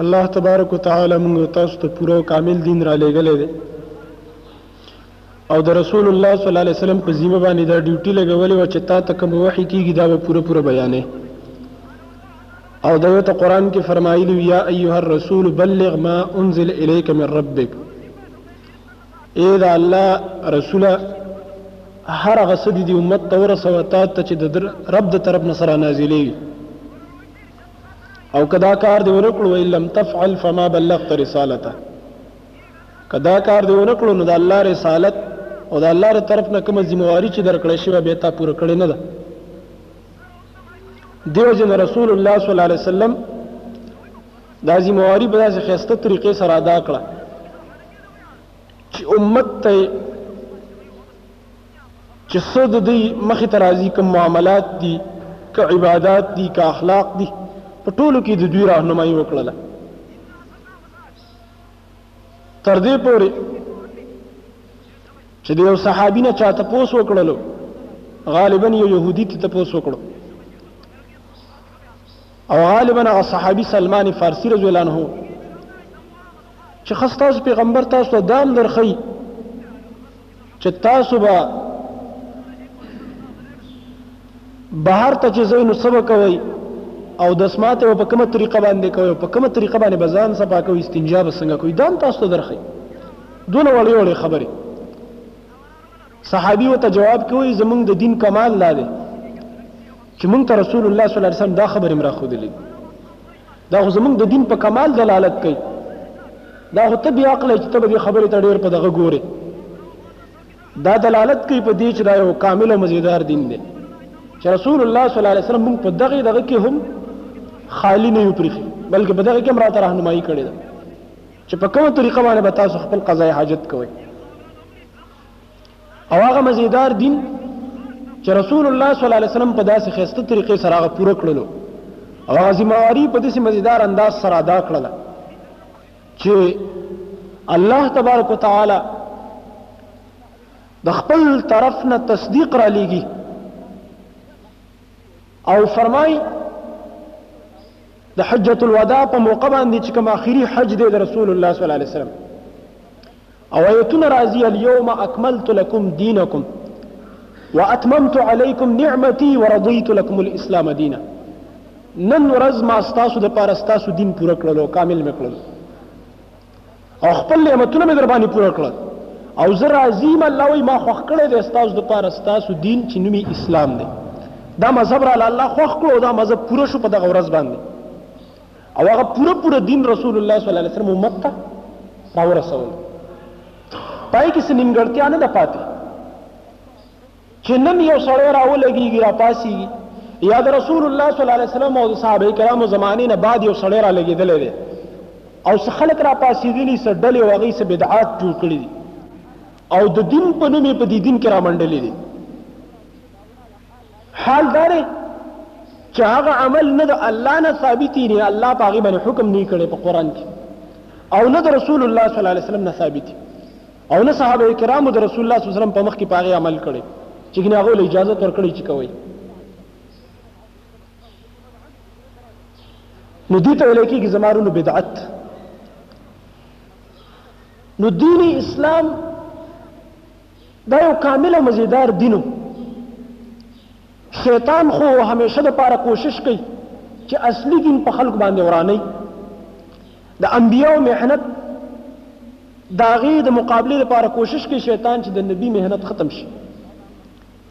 الله تبارک وتعالی موږ او تاسو ته پوره او کامل دین را لېږلی دی او د رسول الله صلی الله علیه وسلم په ذمه باندې دا ډیوټي لګولې و چې تا ته کوم وحی کیږي دا به پوره پوره بیانې او دا ته قران کې فرمایلی یا ایها الرسول بلغ ما انزل الیک من ربک اے دا الله رسوله هر هغه څه دي امت ته ورسوه تا ته چې د رب د طرف نه سره نازلېږي او که دا کار دې ونه کړو وان لم تفعل فما بلغت رسالته که دا کار دې ونه کړو نو د الله رسالت او د الله تر طرف نه کومه ذمہ واری چې درکړې شوی به تا پوره کړې نه ده دیو جن رسول الله صلی الله علیه وسلم دا ذمہ واری په داسې خسته طریقې سره ادا کړه چې امت ته چې څه د دوی مخې ته راځي، کوم معاملات دي، که عبادات دي، که اخلاق دي، په ټولو کې د دوی راهنمایي وکړله. تر دې پورې چې د یو صحابي نه چا تپوس وکړلو غالبا یو یهودي ته تپوس وکړو او غالبا هغه صحابي سلمان فارسی رضی الله عنه چې خاص تاسو پیغمبر تاسو ته دام درخی چې تاسو به بهر ته چې زینو سبا کوي او د سماعت په کومه طریقه باندې کوي په کومه طریقه باندې بزان سبا کوي استنجا به څنګه کوي دان تاسو درخې دونه وړي وړي خبره صحابي وته جواب کوي زمونږ د دین کمال لاله چې مونږ ته رسول الله صلی الله علیه وسلم دا خبره مرا خو دي دا خو زمونږ د دین په کمال دلالت کوي دا خو ته بیا عقل چې ته به دې خبرې ته ډېر په دغه ګورې دا دلالت کوي په دې چې دا یو کامل او مزیدار دین دی چې رسول الله صلی الله علیه وسلم موږ په دغه دغه کې هم خالی نه یو پریخي بلکې په دغه کې هم راته راهنمایي کړې ده چې په کومه طریقه باندې به تاسو خپل قضای حاجت کوئ او هغه مزیدار دین چې رسول الله صلی الله علیه وسلم په داسې خسته طریقې سره هغه پوره کړلو او هغه ذمہواری په داسې مزیدار انداز سره ادا کړله چې الله تبارک وتعالى د خپل طرف نه تصدیق را لېږي او فرمای د حجۃ الوداع په موقع باندې چې کوم اخیری حج دی د رسول الله صلی الله علیه وسلم او ایتونه راځي الیوم اکملت لکم دینکم واتممت علیکم نعمتی ورضیت لکم الاسلام دینا نن ورځ ما ستاسو د پاره ستاسو دین پوره کړلو کامل مې کړلو او خپل نعمتونه مې در باندې پوره کړل او زه راضي یم الله وایي ما خوښ کړی دی ستاسو دپاره ستاسو دین چې نوم اسلام دی دا مذهب راله الله خوښ کړو دا مذهب پوره شو په دغه ورځ باندې او هغه پوره پوره دین رسول الله صلی الله علیه وسلم امت ته راورسول پای کې څه نیمګړتیا نه ده پاتې چې نن یو سړی راولګېږي راپاسېږي یا د رسول الله صلی الله علیه وسلم او د صحابه کرامو زمانې نه بعد یو سړی را لګېدلی دی او څه خلک را پاسېدلي څه ډلې او هغوی څه بدعات جوړ کړي دي او د دین په نوم یې په دې دین کې رامنډلې دي حال دا دی چې هغه عمل نه د الله نه ثابت دی نه الله په هغې باندې حکم نه کړی په قرآن کې او نه د رسول الله صلی الله علیه وسلم نه ثابت دی او نه صحابه کرامو د رسول الله صلی الله علیه وسلم په مخ کې په هغې عمل کړی چې ګنې هغو له اجازت ورکړی چې کوئ نو دې ته ویل کېږي زمارونو بدعت نو دین اسلام دا یو کامل او مزیدار دین و شیطان خو همیشه د پاره کوشش کوي چې اصلي دین په خلکو باندې وراني د انبیو مهنت داغي د مقابله لپاره کوشش کوي شیطان چې د نبی مهنت ختم شي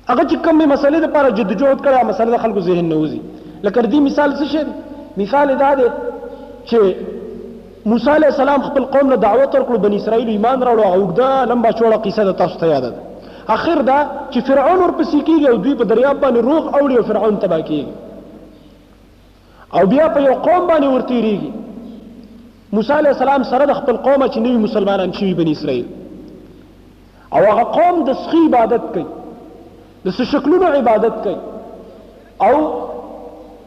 هغه چې کومې مسلې لپاره جدوجهد کړی هغه مسله د خلکو ذهن نه وځي لکه دې مثال څه شی دی مثال دا دی چې موسی علیه السلام خپل قوم له دعوت ورکړو بنی اسرائیل ایمان راوړو هغه اوږده لمبه چوړه قصه د تاسو ته یاده ده اخر دا چې فرعون ورپسې کېږي او دوی په دریاب باندې روغ اوړي او فرعون تباه کېږي او بیا په یو قوم باندې ورتېرېږي موسی علیه السلام سره د خپل قومه چې نوي مسلمانان شوي بني اسرائیل او هغه قوم د سخی عبادت کوي د څه شکلونو عبادت کوي او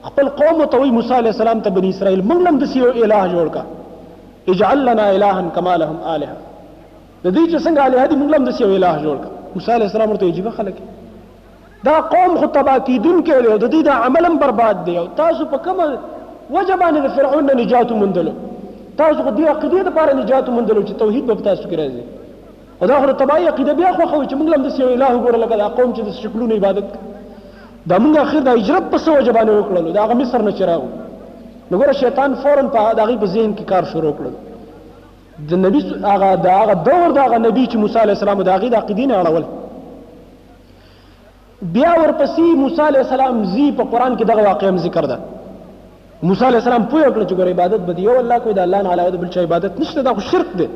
خپل قوم ته وی موسی علی السلام ته بنی اسرائیل موږ لم د سیو الہ جوړ کا اجعل لنا الها کما لهم الها د دې چې څنګه الہ دې موږ لم د سیو الہ جوړ کا موسی علی السلام ورته عجیب خلک دا قوم خو تباه کیدونکی دی او د دوی دا عمل هم برباد دی او تاسو په کومه وجه باندې د فرعون نه نجات وموندلو تاسو خو دې عقیدې دپاره نجات وموندلو چې توحید به په تاسو کې راځي او دا خو د تباهي عقیده بیا خوښوي چې موږ له همداسې یو اله وګوره لکه دا قوم چې د شکلونو عبادت کوي دا موږ اخر د هجرت په څه وجه باندې وکړلو د هغه مصر نه چې راغلو نو ګوره شیطان فورا په د هغوی په ذهن کې کار شروع کړل د نبي هغه د هغه دور د هغه نبي چې موسی علیه السلام د هغې د عقیدې نه اړول بیا ورپسې موسی علی السلام زی په قران کې دغه واقعم ذکر ده موسی علی السلام پوه کړ چې ګور عبادت به یو الله کوي د الله نه علاوه بل چا عبادت نشته دا خو شرک دی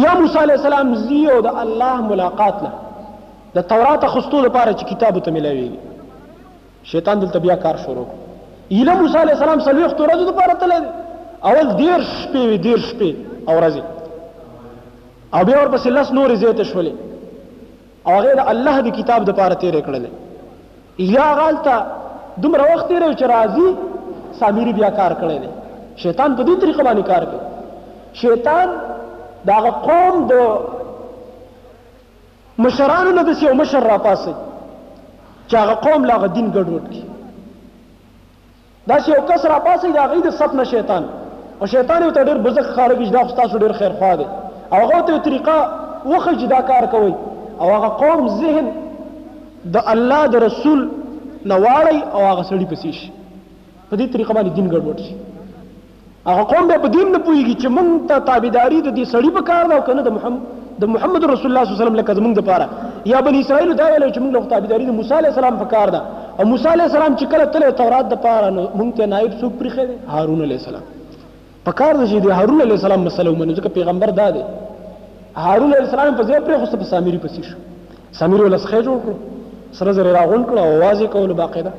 بیا موسی علی السلام زی او د الله ملاقات له د تورات خستو لپاره چې کتاب ته ملاويږي شیطان دلته بیا کار شروع کړ ایله موسی علیه السلام څلوېښتو ورځو دپاره تللی دی اول دېرش شپې وې دېرش شپې او ورځې او بیا ورپسې لس نورې زیاتې شولې او هغې د الله د کتاب دپاره تېرې کړلې ایله هغه هلته دومره وخت تېری چې راځي سامیري بیا کار کړی دی شیطان په دې طریقه باندې کار کوي شیطان د هغه قوم د مشرانو له داسې یو مشر راپاسئ چې هغه قوم له هغه دین ګډوډ کړي داسې یو کس راپاسئ د هغوی د صف نه شیطان او شیطان یې ورته ډېر بزک ښکاره کړي چې دا خو ستاسو ډېر خیرخواه دی او هغه ورته یو طریقه وښیي چې دا کار کوئ او هغه قوم ذهن د الله د رسول نه واړی او هغه سړي پسې شي په دې طریقه باندې دین ګډوډ شي هغه قوم بیا په دین نه پوهیږي چې مونږ ته تابعداري د دې سړي په کار ده او کنه د محمد د محمد رسول الله صلی الله علیه وسلم لکه زمونږ د پاره یا بنی اسرائیل دا ویل چې مونږ له تابعداري د موسی علیه السلام په کار ده او موسی علیه السلام چې کله تل تورات د پاره نو مونږ ته نائب څوک پرخه دی هارون علیه السلام په کار ده چې د هارون علیه السلام مسله ومنو ځکه پیغمبر دا دی هارون علیه السلام په ځای پرې خو په سامری پسې شو سامری ولسخه جوړ کړو سره زره راغون کړو او واځي کول باقاعده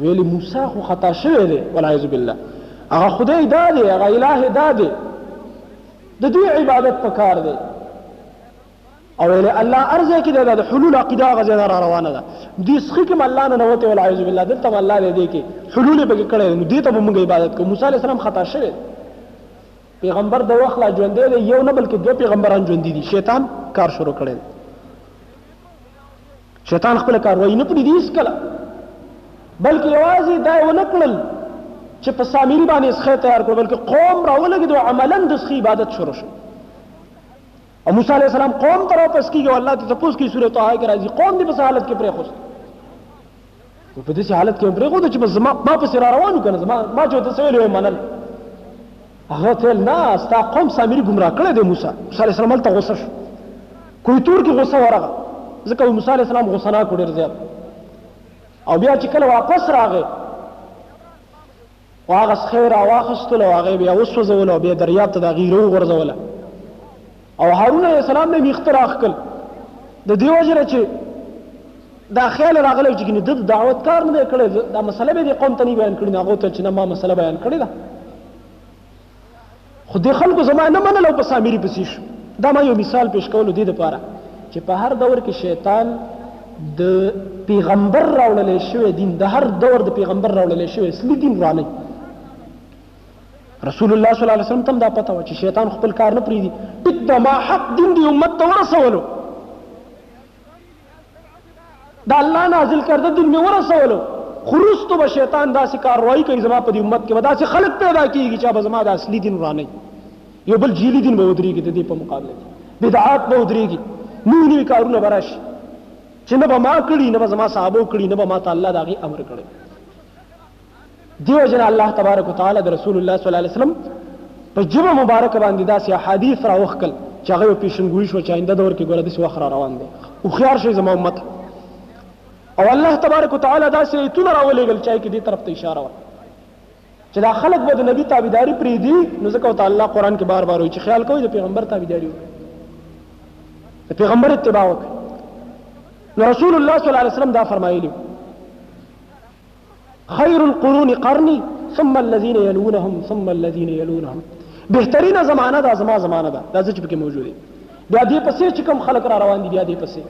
ویلی موسی خو خطا شوی دی والعیاذ بالله هغه خدای دا دی هغه الٰه دا دی د دوی عبادت پکار دی او ویل الله ارزه کې دا د حلول عقیده غزه را روانه ده دې سخی کې الله نه نوته ول اعوذ بالله دلته الله دې کې حلول به کړي نو دې ته موږ عبادت کوو موسی علی السلام خطا شوه پیغمبر د وخت لا ژوند دی یو نه بلکې دوه پیغمبران ژوند دي شیطان کار شروع کړي شیطان خپله کاروايي نه پرېږدي هېڅکله، بلکې یوازې دا یې ونه کړل چې په سامري باندې سخی تیار کړو، بلکې قوم راولګېدو، عملاً د سخي عبادت شروع شو. او موسی علیه السلام قوم ته راوپس کېږي او الله ته تپوس کوي، سورې طه کې راځي قوم دې په څه حالت کې پرېښوست؟ په دې حالت کې پرې غوډه چې بس ما ما په سر روانو کنه ما ما جو ته سویل وې منل هغه ته نه ستا قوم سامری گمراه کړی دی موسی موسی علی السلام ته غوسه شو کوی تور کې غوسه ورغه ځکه موسی علی السلام غوسه نه کړی زیات او بیا چې کله واپس راغی خو هغه سخه یې راواخیستله او هغه یې بیا وسوځوله او بیا دریاب ته دا غیره وغورځوله او هارون علیه السلام نه یې ویښته راښکل د دې وجې نه چې دا خیال راغلی چې ګینې ده د دعوت کار نه دی کړی دا مسله به یې دې قوم ته نه بیان کړي نو هغو ته چې نه ما مسله بیان کړې ده خو د خلکو زما نه منل او په سامری پسې شو دا ما یو مثال پیش کولو دې لپاره چې په هر دور کې شیطان د پیغمبر راوړل شوی دین د هر دور د پیغمبر راوړل شوی اصلي دین رانه رسول الله صلی الله علیه وسلم تم دا پته و چې شیطان خپل کار نه پریدي ټیک د ما حق دین دی امت ته ورسولو دا الله نازل کرده دین می ورسولو خروستو به شیطان داسې کاروایی کوي زما په دې امت کې به داسې خلک پیدا کیږي چې به زما د اصلي دین رانه یو بل جیلی دین به ودرېږي د دې په مقابله کې بدعات به ودرېږي نوي نوي کارونه به راشي چې نه به ما کړي نه به زما صحابه کړي نه به ما ته الله د هغې امر کړی دیو جن الله تبارک وتعالى د رسول الله صلی الله علیه وسلم په جبه مبارک باندې داسې احادیث راوخکل چې هغه پیشنګوي شو چې آینده دور کې ګوره داسې وخت را روان دی او خيار شي زما امت او الله تبارک وتعالى داسې ایتونه راولېږل چې کې دې طرف ته اشاره وه چې دا خلک به د نبی تابعداري پرې دي نو ځکه ته الله قران کې بار بار وایي چې خیال کوئ د پیغمبر تابعداري وکړئ د پیغمبر اتباع وکړئ نو رسول الله صلی الله علیه وسلم دا فرمایلی خیر القرون قرنی ثم الذين يلونهم ثم الذين يلونهم بهترینه زمانہ دا زما زمانہ دا دا چې پکې موجود دی بیا دې پسې چې کوم خلک را روان دي بیا دې پسې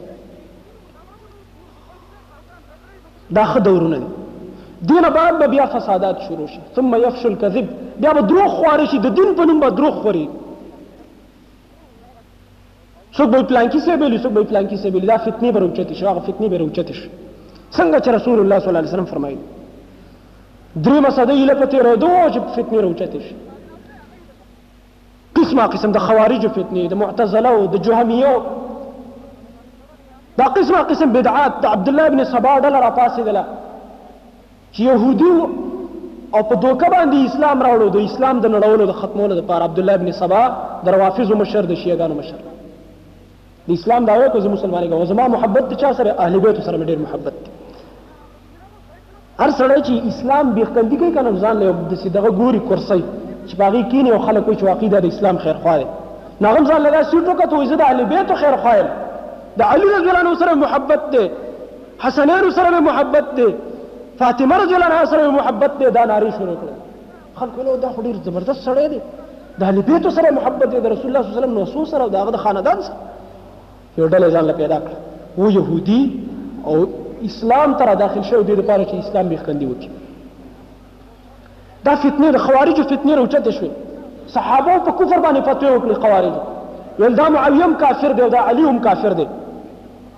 دا خ دورونه دي دین بعد به بیا فسادات شروع شي ثم يفشل كذب بیا به دروغ خواري شي د دین په نوم به دروغ خوري څوک به پلانکی صاحب ویلی څوک به پلانکی صاحب ویلی دا فتنې به راوچتې شي هغه فتنې به راوچتې شي څنګه چې رسول الله صلی الله علیه وسلم فرمایي درې مسده یې لپاره تېرېدو چې فتنې راوچتې شي قسمه قسم د خوارجو فتنې د معتزله او د جهمیو دا قسمه قسم بدعات د عبد الله بن سبا ډله راپاسېدله چې یهودي وو او په دوکه باندې اسلام راوړو د اسلام د نړولو د ختمولو لپاره عبد الله ابن سبا د روافضو مشر د شیعه ګانو مشر د اسلام داوی کو زه مسلمانې کوم زما محبت ته چا سره اهل بیت سره مې ډېر محبت دی هر سړی چې اسلام بیخکندي کوي کنه ځان له د سیدغه ګوري کرسي چې باغی کینی او خلک وي چې عقیده د اسلام خیر خواه دی ناغم ځان له سیټو کته وي زه د اهل بیت خیر خواه د علی رضی الله عنه سره محبت دی حسنین سره مې محبت دی فاطمه رضی الله عنها سره مې محبت دی دا نارې شروع کړې خلکو له دا خو ډیر زبردست سړی دی د اهل بیتو سره محبت دی د رسول الله صلی الله علیه وسلم نسو سره د هغه د خاندان سره یو ډله ځان له پیدا کړه و يهودي او اسلام تر داخل شوی دی لپاره چې اسلام به خندي وکړي دا فتنه د خوارجو فتنه راوچته شوې صحابه په کفر باندې فتوی وکړي خوارج ول دا معاویه هم کافر دی او دا علی هم کافر دی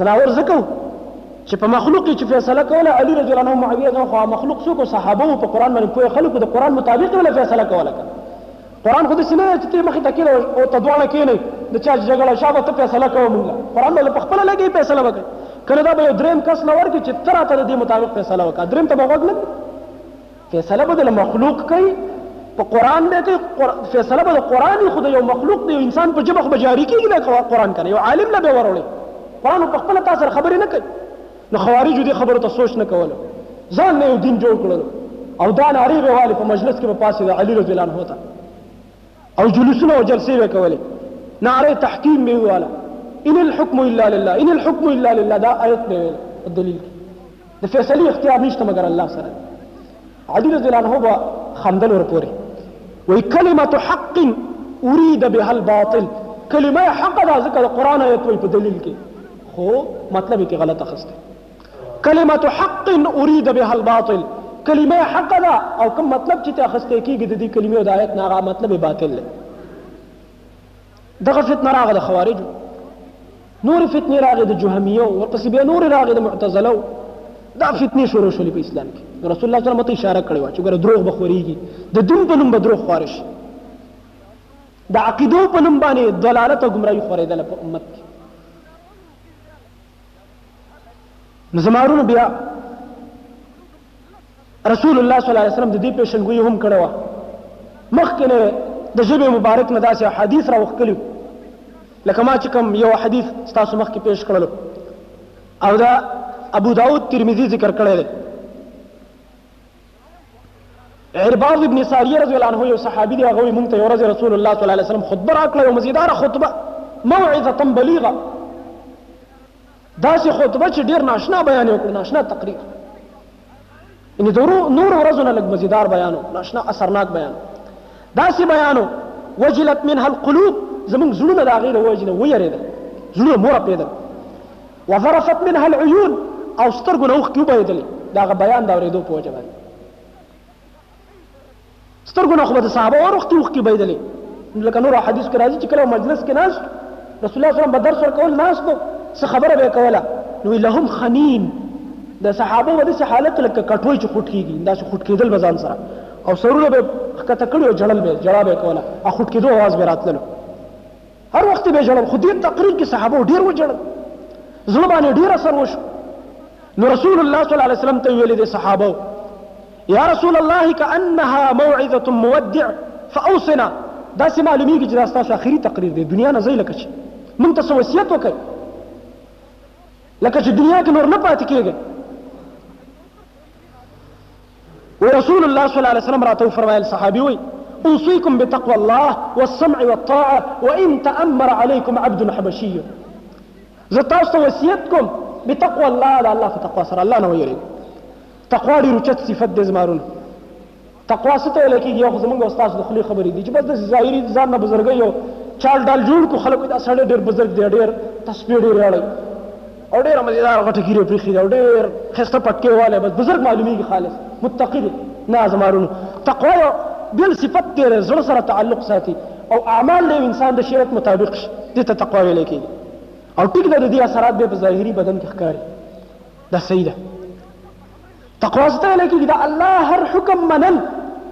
زناور ځکه وو چې په مخلوق کې چې فیصله کوله علي رضی الله عنه معاویه ځان خو مخلوق څوک او صحابه او په قران باندې پوهه خلکو د قران مطابق ولا فیصله کوله قران خو د سینه چې ته مخې تکیل او ته دواړه کینې د چا جګړه شابه ته فیصله کوو مونږ قران له خپل لګي فیصله وکړي کله دا به دریم کس لور کې چې تر ته د مطابق فیصله وکړه دریم ته بغوګ نه فیصله به د مخلوق کوي په قران به کوي فیصله به د قران خو د یو مخلوق د یو انسان په جبه خو بجاری کیږي نه قران کنه یو عالم لا به وروړي قران په خپل تاسو خبرې نه کوي نو خوارج دې خبرو ته سوچ نه کوله ځان نه یو دین جوړ کړل او دا ناری به والي په مجلس کې په پاسه د علي رضی الله عنه ته او جلوسونه او جلسې به کولې ناره تحکیم به واله ان الحكم الا لله ان الحكم الا لله دا آیت به ویل دلیل د فیصلی اختیار نشته مګر الله سره دی علی رضی الله عنه به خندل ورپورې وای کلمت حق اريد بها الباطل کلمه حق ده ځکه د قران آیت وای په دلیل کې خو مطلب کې غلط اخسته کلمت حق اريد بها الباطل کلمه حق ده او کوم مطلب چې ته اخسته کیږي د دې کلمې او د آیت نه مطلب باطل دی دغه فتنه راغله د خوارجو نورې فتنې راغې د جهمیو ورپسې بیا نورې راغې د معتزلو دا فتنې شروع شولې په اسلام کې نو رسول الله صلی الله علیه اشاره کړې وه چې ګوره دروغ به خورېږي د دین په نوم به دروغ خواره شي د عقیدو په نوم باندې دلالت او ګمراهي خورېدله په امت کې نو زما ورونو بیا رسول الله صلی الله علیه وسلم د دې پیشنګوی هم کړې و مخکې نه د ژبې مبارک نه داسې حدیث راوښکلی لکه ما چې کوم یو حدیث ستاسو مخکې پیش کړلو او دا ابو داود ترمذی ذکر کړی دی عرباض ابن ساریه رضی الله عنه یو صحابي دی هغه مونږ ته یو ورځ رسول الله صلی الله علیه وسلم خطبه راکړه یو مزیدار خطبه موعظه بلیغه داسې خطبه چې ډیر ناشنا بیان یې وکړ ناشنا تقریر یعنی د نور ورځو نه لږ مزیدار بیان وکړ ناشنا اثرناک بیان داسې بیان وجلت منها القلوب زمونږ زړونه د هغې د وجې نه ویرېدل زړونه مو رپېدل وظرفت منها العیون او سترګو نه اوښکې وبهېدلې د هغه بیان د اورېدو په وجه باندې سترګو نه خو به د صحابه ورخ توخ کې بيدلې لکه نور حدیث کې راځي چې کله مجلس کې ناست رسول الله صلی الله علیه وسلم به درس ورکول ناست څه خبره به کوله نو لهم خنین د صحابه و داسې حالت لکه کټوي چې خټ کېږي داسې خټ کېدل به ځان سره او سرونه به ښکته کړي او جړل به جړا به کوله او خټ کېدو اواز به راتللو هر وخت به ژړل خو دې تقریر کې صحابه ډیر وژړل زړه باندې ډیر اثر وشو نو رسول الله صلی الله علیه وسلم ته ویل دي صحابه یا رسول الله کانها موعظه مودع فاوصنا دا سه معلومیږي چې دا ستاسو اخیری تقریر دی دنیا نه زیل کچ مونږ ته وصیت وکړي لکه چې دنیا کې نور نه پاتې کیږي ورسول الله صلی الله علیه وسلم راته وفرمایل صحابي وي اوصيكم بتقوى الله والسمع والطاعه وان تامر عليكم عبد حبشي زه تاسو ته وصیت کوم بتقوى الله د الله په تقوا سره الله نه ویری تقوا ډېر اوچت صفت دی زمارونه تقوا څه ته ویل کېږي یو خو زمونږ او ستاسو د خولې خبرې دي چې بس داسې ظاهري ځان نه بزرګۍ او چال ډال جوړ کړو خلک دا سړی ډېر بزرګ دی ډېر تسبیح ډېر اړوي او ډیر مزیدار غټه ګیره پریخي او ډیر خسته پټکی واله بس بزرګ معلومیږي خالص متقی دی نه زمارونو تقوا یو بل صفت دی زړه سره تعلق ساتي او اعمال له انسان د شریعت مطابق شي دې ته تقوا ویل کېږي او ټیک ده د دې اثرات به په ظاهري بدن کې ښکاري دا صحیح ده تقوا څه ته ویل کېږي؟ د الله هر حکم منل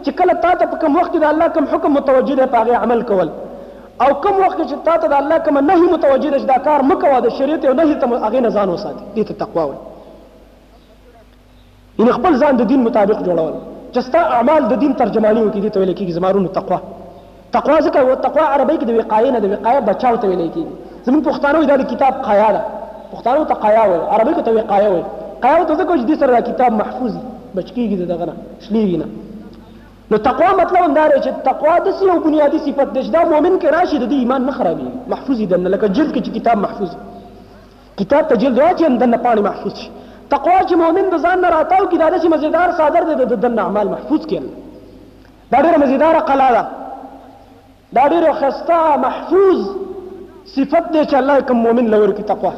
چې کله تا ته په کوم وخت کې د الله کوم حکم متوجه دی په هغې عمل کول او کوم وخت کې چې تا ته د الله کومه نهي متوجه ده چې دا کار مه کوه د شریعت یو نهي ته هغې نه ځان وساتي دې ته تقوا وایي یعنې خپل ځان د دین مطابق جوړول چې ستا اعمال د دین ترجماني وکړي دې ته ویل کېږي زما وروڼو تقوا تقوا ځکه وه تقوا عربۍ کې د وقایې نه ده وقایه بچاو ته ویلی کیږي زموږ پښتانه وایي دا د کتاب قایا ده پښتانو ته قایا وایي عربۍ کې ته وقایه وایي قایا ته ځکه چې دې سره دا کتاب محفوظ بچ کیږي د دغه نه شلیږي نه نو تقوا مطلب هم دا دی چې تقوا داسې یو بنیادي صفت دی چې دا مؤمن کې راشي د دې ایمان نه خرابېږي محفوظ وي دننه لکه جلد کې چې کتاب محفوظ کتاب ته جلد واچي هم دننه پاڼې محفوظ شي تقوا چې مؤمن د ځان نه راتاو کړي دا داسې مزېدار څادر دی د دننه اعمال محفوظ کړي دا ډېره مزیداره قلا ده دا ډېر خسته محفوظ صفت دی چې الله کوم مؤمن لور کی تقوا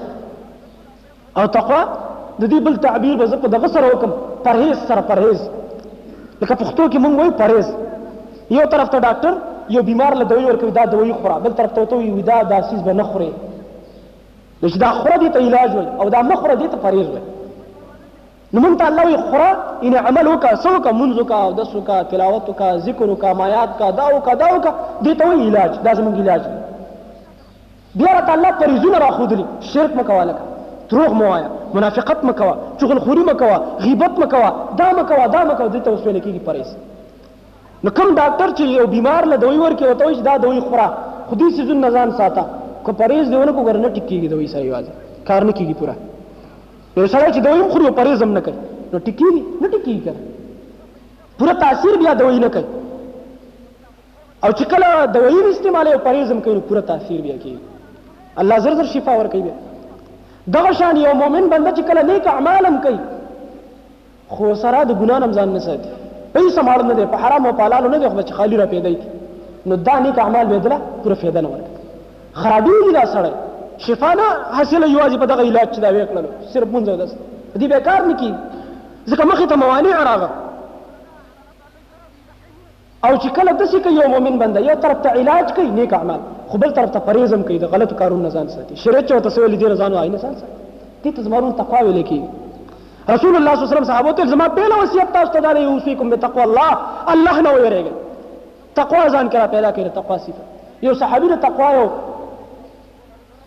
او تقوا د دې بل تعبیر به زه په دغه سره وکم پرهیز سره پرهیز لکه پښتو کې مونږ وایو پرهیز یو طرف ته ډاکټر یو بیمار له دوی ورکوي دا دوی خوره بل طرف ته ته وي دا دا سیز به نه خوري چې دا خوره دي ته علاج وي او دا مخوره دي ته پرهیز وي نو مونږ ته الله وی خورا ان عمل وکا سو کا مونږ وکا او دس وکا تلاوت وکا ذکر وکا مایات کا دا وکا دا وکا دې ته وی علاج دا زمونږ علاج دی بیا راته الله پریزونه را خودلی شرک مکوا لکه دروغ مو وایا منافقت مکوا چغل خوری مکوا غیبت مکوا دا مکوا دا مکوا دې ته اوس ویل کیږي پریز نو کوم ډاکټر چې یو بیمار له دوی ورکه وته وی دا دوی خورا خودي سيزون نزان ساته کو پریز دیونه کو ګرنه ټکیږي دوی سره یوازې کار نه کیږي پوره یو سړی چې دوی هم خوري او پرېز هم نه کوي نو ټکېږي نه ټکېږي که پوره تاثیر بیا دوی نه کوي او چې کله دوی هم استعمالوي او پرېز هم کوي نو پوره تاثیر بیا کېږي الله زر زر شفا ورکوي بیا دغه شان یو مؤمن بنده چې کله نیک اعمال هم کوي خو سره د ګناه نه هم ځان نه ساتي په هیڅ ماړه نه دی په حرام او په حلالو نه دی خو چې خالي را پیدا کی نو دا نیک اعمال به دله پوره فایده نه ورکړي خرابېږي دا سړی شفا نه حاصله یوازې په دغه علاج چې دا ویې کړلو صرف مونځ او داس په دې بیا کار نه کېږي ځکه مخې ته موانع راغله او چې کله داسې کوي یو مؤمن بنده یو طرف ته علاج کوي نیک اعمال خو بل طرف ته پرهیز هم کوي د غلطو کارونو نه ځان ساتي شریعت چې ورته څه ویلي دي له ځان وایي نه ځان ساتي دې ته زمرون تقوا ویل کېږي رسول الله صلی الله علیه وسلم صحابو ته زما پهله وصیت تاسو ته دا دی اوصیکم بتقوا الله الله نه ویریږئ تقوا ځان کې را پیدا کړئ تقوا صفت یو صحابي د تقوا یو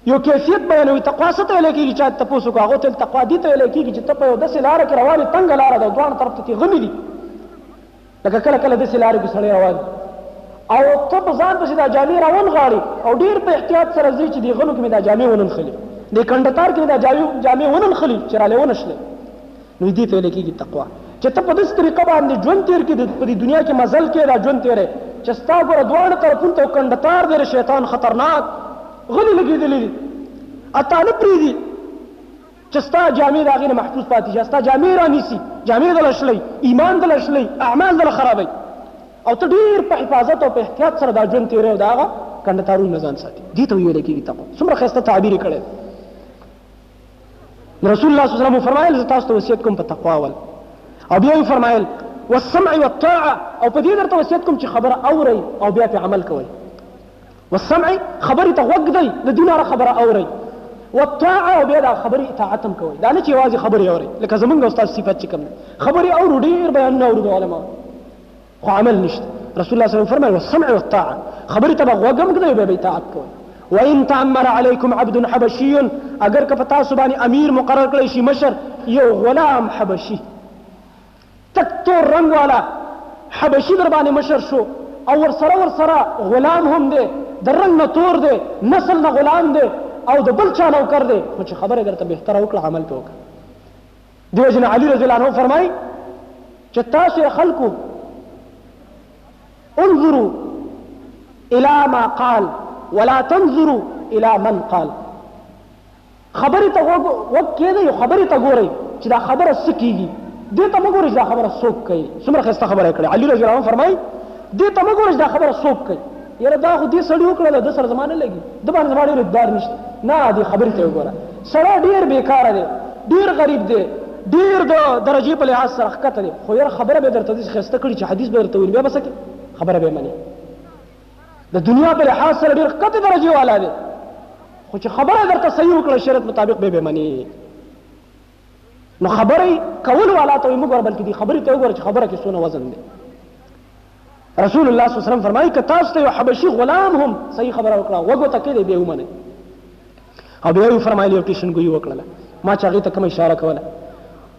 یو کیفیت بیانوي تقوا څه ته ویل کېږي چا ته پوسو کو هغه ته تقوا دي ته ویل کېږي چې ته په یو داسې لار کې روانې تنګ لار ده دوه طرف ته غمي دي لکه کله کله داسې لارې کې سړی روان او ته په ځان پسې دا جامې راونغاړې او ډېر په احتیاط سره ځې چې دې غلو کې مې دا جامې وننښلې دې کنډتار کې مې دا جامې وننښلې چې راله ونشلې نو دې ته ویل کېږي تقوا چې ته په داسې طریقه باندې ژوند تېر کړې په دې دنیا کې مزل کې دا ژوند تېری چې ستا ګوره دواړه طرفونو ته کنډتار دی شیطان خطرناک غلي لګېدلي دي اتا نه پرېږدي چې ستا جامې د هغې نه محفوظ پاتې شي ستا جامې رانیسي جامې دله شلوي ایمان دله شلوي اعمال دله خرابوي او ته ډېر په حفاظت او په احتیاط سره دا ژوند تېروې او د هغه کنډکارونو نه ځان ساتي دې ته ویل کېږي تقوا څومره ښایسته تعبیر یې کړی رسول الله صلی الله علیه وسلم فرمایل زه تاسو ته وصیت کوم په تقوا ول او بیا یې فرمایل والسمع والطاعه او په دې درته وصیت کوم چې خبره اورئ او بیا پې عمل کوئ والسمع خبرې ته غوږ ږدئ، له دین هره خبره اورئ، والطاعة او بیا د خبرې اطاعت هم کوئ، دا نه چې یوازې خبرې اورئ، لکه زمونږ او ستاسو صفت چې کوم دی، خبرې اورو، ډېر بیانونه اورو د علماوو، خو عمل نشته. رسول الله صلی الله علیه وسلم فرمایي والسمع والطاعة خبرې ته به غوږ هم ږدئ او بیا به اطاعت کوئ. وان تعمر علیکم عبد حبشی اګر که په تاسو باندې امیر مقرر کړی شي، مشر، یو غلام حبشي. تک تور رنګ والا حبشي درباندې مشر شو او ورسره ورسره غلام هم دی د رنګ نه تور دی نسل نه غلام دی او د بل چا نوکر دی خو چې خبره درته بهتره وکړه عمل په وکړه دیو جن علی رضی الله عنه فرمای چې تاسو خلکو انظروا الى ما قال ولا تنظروا الى من قال خبرې ته غوږ کېږئ او خبرې ته ګورئ چې دا خبره څه کېږي، دې ته مه ګورئ چې دا خبره څوک کوي. څومره ښایسته خبره یې کړې. علي رضي الله عنه فرمایي، دې ته مه ګورئ چې دا خبره څوک کوي، یاره دا خو دې سړي وکړله، ده سره زما نه لګي، ده باندې زما ډېر اعتبار نشته، نه دې خبرې ته یې وګوره، سړی ډېر بېکاره دی، ډېر غریب دی، ډېر د درجې په لحاظ سره ښکته دی، خو یاره خبره به یې درته داسې ښایسته کړي چې حدیث به درته وویل، بیا به څه کوې؟ خبره به یې منې. د دنیا په لحاظ سره ډېر ښکته درجې والا دی خو چې خبره درته صحیح وکړه شریعت مطابق به به منی نو خبرې کول والا ته موږ ور بلکې دي خبرې ته وګوره چې خبره کې څونه وزن دی رسول الله صلی الله علیه وسلم فرمایي که تاسو ته یو حبشي غلام هم صحیح خبره وکړه وګو ته کې دی به ومنه او بیا یې فرمایلی او پیشنګویي وکړله ما چې هغې ته کومه اشاره کوله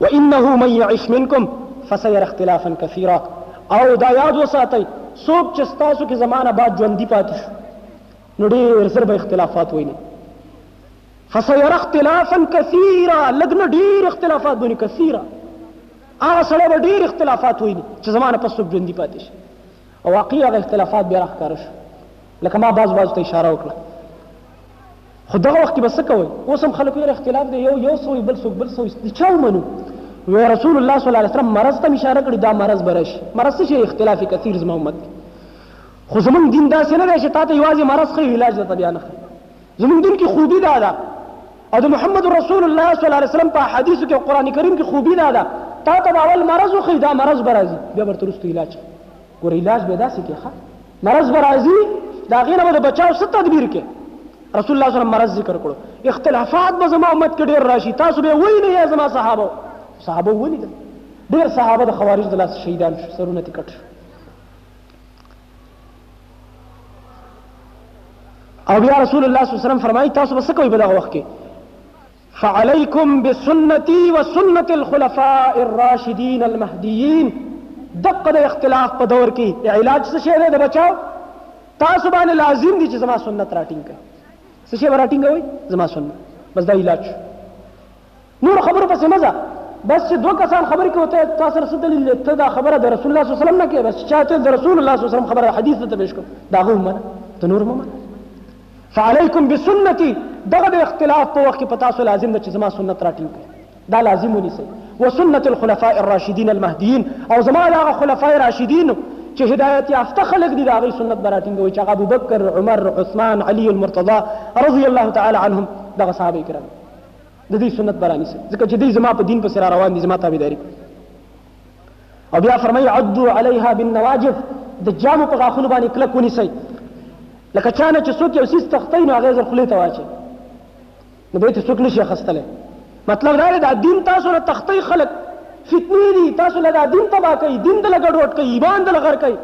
وانه من یعش منکم فسیر اختلافا کثیرا او دا یاد وساتئ څوک چې ستاسو کې زمانه بعد ژوندي پاتې شو نو ډېر زر به اختلافات ویني فسیر اختلافا کثیرا لږ نه ډېر اختلافات بني کثیرا هغه سړی به ډېر اختلافات ویني چې زمانه پس څوک ژوندي پاتې شي او واقعي هغه اختلافات بیا راښکاره شو لکه ما بعض بعضو ته اشاره وکړه خو دغه وخت کې به څه کوئ اوس هم خلک ویل اختلاف دی یو یو سوی بل څوک بل سوی د چا ومنو وی رسول الله صلی الله علیه وسلم مرض ته اشاره کړې دا مرض به راشي مرض څه شي اختلاف کثیر زما امت خو زمونږ دین داسې نه دی چې تا ته یوازې مرض ښه علاج درته بیا نه ښه زموږ دین کې خوبي دا ده او د محمد رسول الله صلی الله علیه وسلم په حدیثو کې قران کریم کې خوبي دا ده تا ته اول مرض خو دا مرض برازي بیا ورته رسته علاج ګور علاج به داسې کې ښه مرض برازي دا غیر به بچاو ست تدبیر کې رسول الله صلی الله علیه وسلم مرض ذکر کړو اختلافات به زما امت کې ډیر راشي تاسو به وای نه زما صحابه صحابه ولیدل ډیر صحابه د خوارج د لاس شهیدان شو سرونه تکټ شو او بیا رسول الله صلی الله علیه وسلم فرمایي تاسو به څه کوئ په دغه وخت کې فعليكم بسنتي وسنة الخلفاء الراشدين المهديين دقه د اختلاف په دور کې علاج څه شی دی د بچاو تاسو باندې لازم دي چې زما سنت راټینګ کړئ څه شی راټینګوي زما سنت بس دا علاج شو نورو خبرو پسې مه ځه بس چې دوه کسان خبرې کوي ته تا سره څه دلیل دی ته دا خبره د رسول الله صلی الله علیه وسلم نه کوې بس چې چا ته د رسول الله صلی الله علیه وسلم خبره حدیث درته پیش کړو د هغه ومنه ته نور مه منه فعلیکم بسنتي دغه د اختلاف په وخت کې په تاسو لازم ده چې زما سنت راټینګ کړئ دا لازم ونیسئ وسنة الخلفاء الراشدين المهديين او زما هغه خلفای راشدین چې هدایت یافته خلق دي دا غي سنت براتینګوي چې ابو بکر عمر عثمان علي المرتضى رضي الله تعالى عنهم دغه صحابه کرام د دې سنت برانی سي ځکه چې دې زما په دین پسې را روان دي زما تابعداري او بیا فرمایي عدو علیها بالنواجف د جامو په غاښونو باندې کلک ونیسئ لکه چا نه چې څوک یو څیز تختی نو هغه یې زر خولې ته واچي نو بیا یې څوک نشي اخیستلی مطلب دا دی دا دین تاسو نه تختی خلک فتنې دي تاسو له دا دین تباه کوي دین دله ګډوډ کوي ایمان دله غر کوي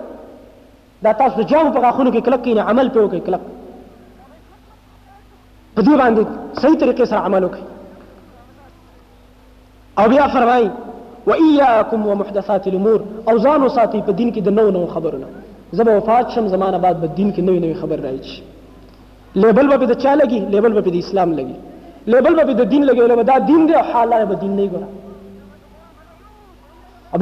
دا تاسو د جامو په غاښونو کې کلک کینې عمل پې وکړئ کلک په دې باندې صحیح طریقې سره عمل وکړئ او بیا فرمایي وإياكم ومحدثات الأمور او ځان وساتئ په دین کې د نو نو خبرونه زه به وفات شم زمانه بعد به دین کې نوې نوې خبر راځي شي لیبل به د چا لګي لیبل به د اسلام لګي لیبل به د دین لګي دا دین دی حاله به دین نه ګره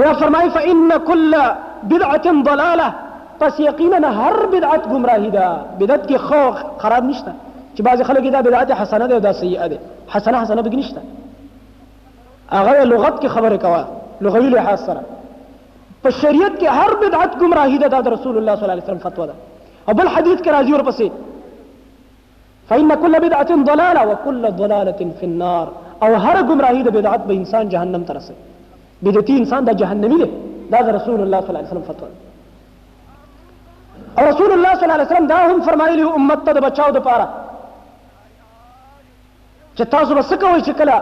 بیا فرمای فإن كل بدعة ضلاله پس یقینا هر بدعت گمراهی ده بدعت کې خو خراب نشته چې بعض خلک دا بدعت حسنه ده او دا سیئه ده حسنه حسنه به نشته هغه لغت کې خبره کوه لغوي لحاظ سره په شریعت کې هر بدعت گمراهی ده دا رسول الله صلی الله علیه وسلم فتوا ده او بل حدیث کې راځي ورپسې فإن كل بدعة ضلالة وكل ضلالة في النار او هر گمراهی د بدعت به انسان جهنم ته رسي بدعتي انسان دا جهنمی دی دا د رسول الله صلی الله علیه وسلم فتوا او رسول الله صلی الله علیه وسلم دا هم فرمایلی امت ته د بچاو د پاره چې تاسو به څه کوئ چې کله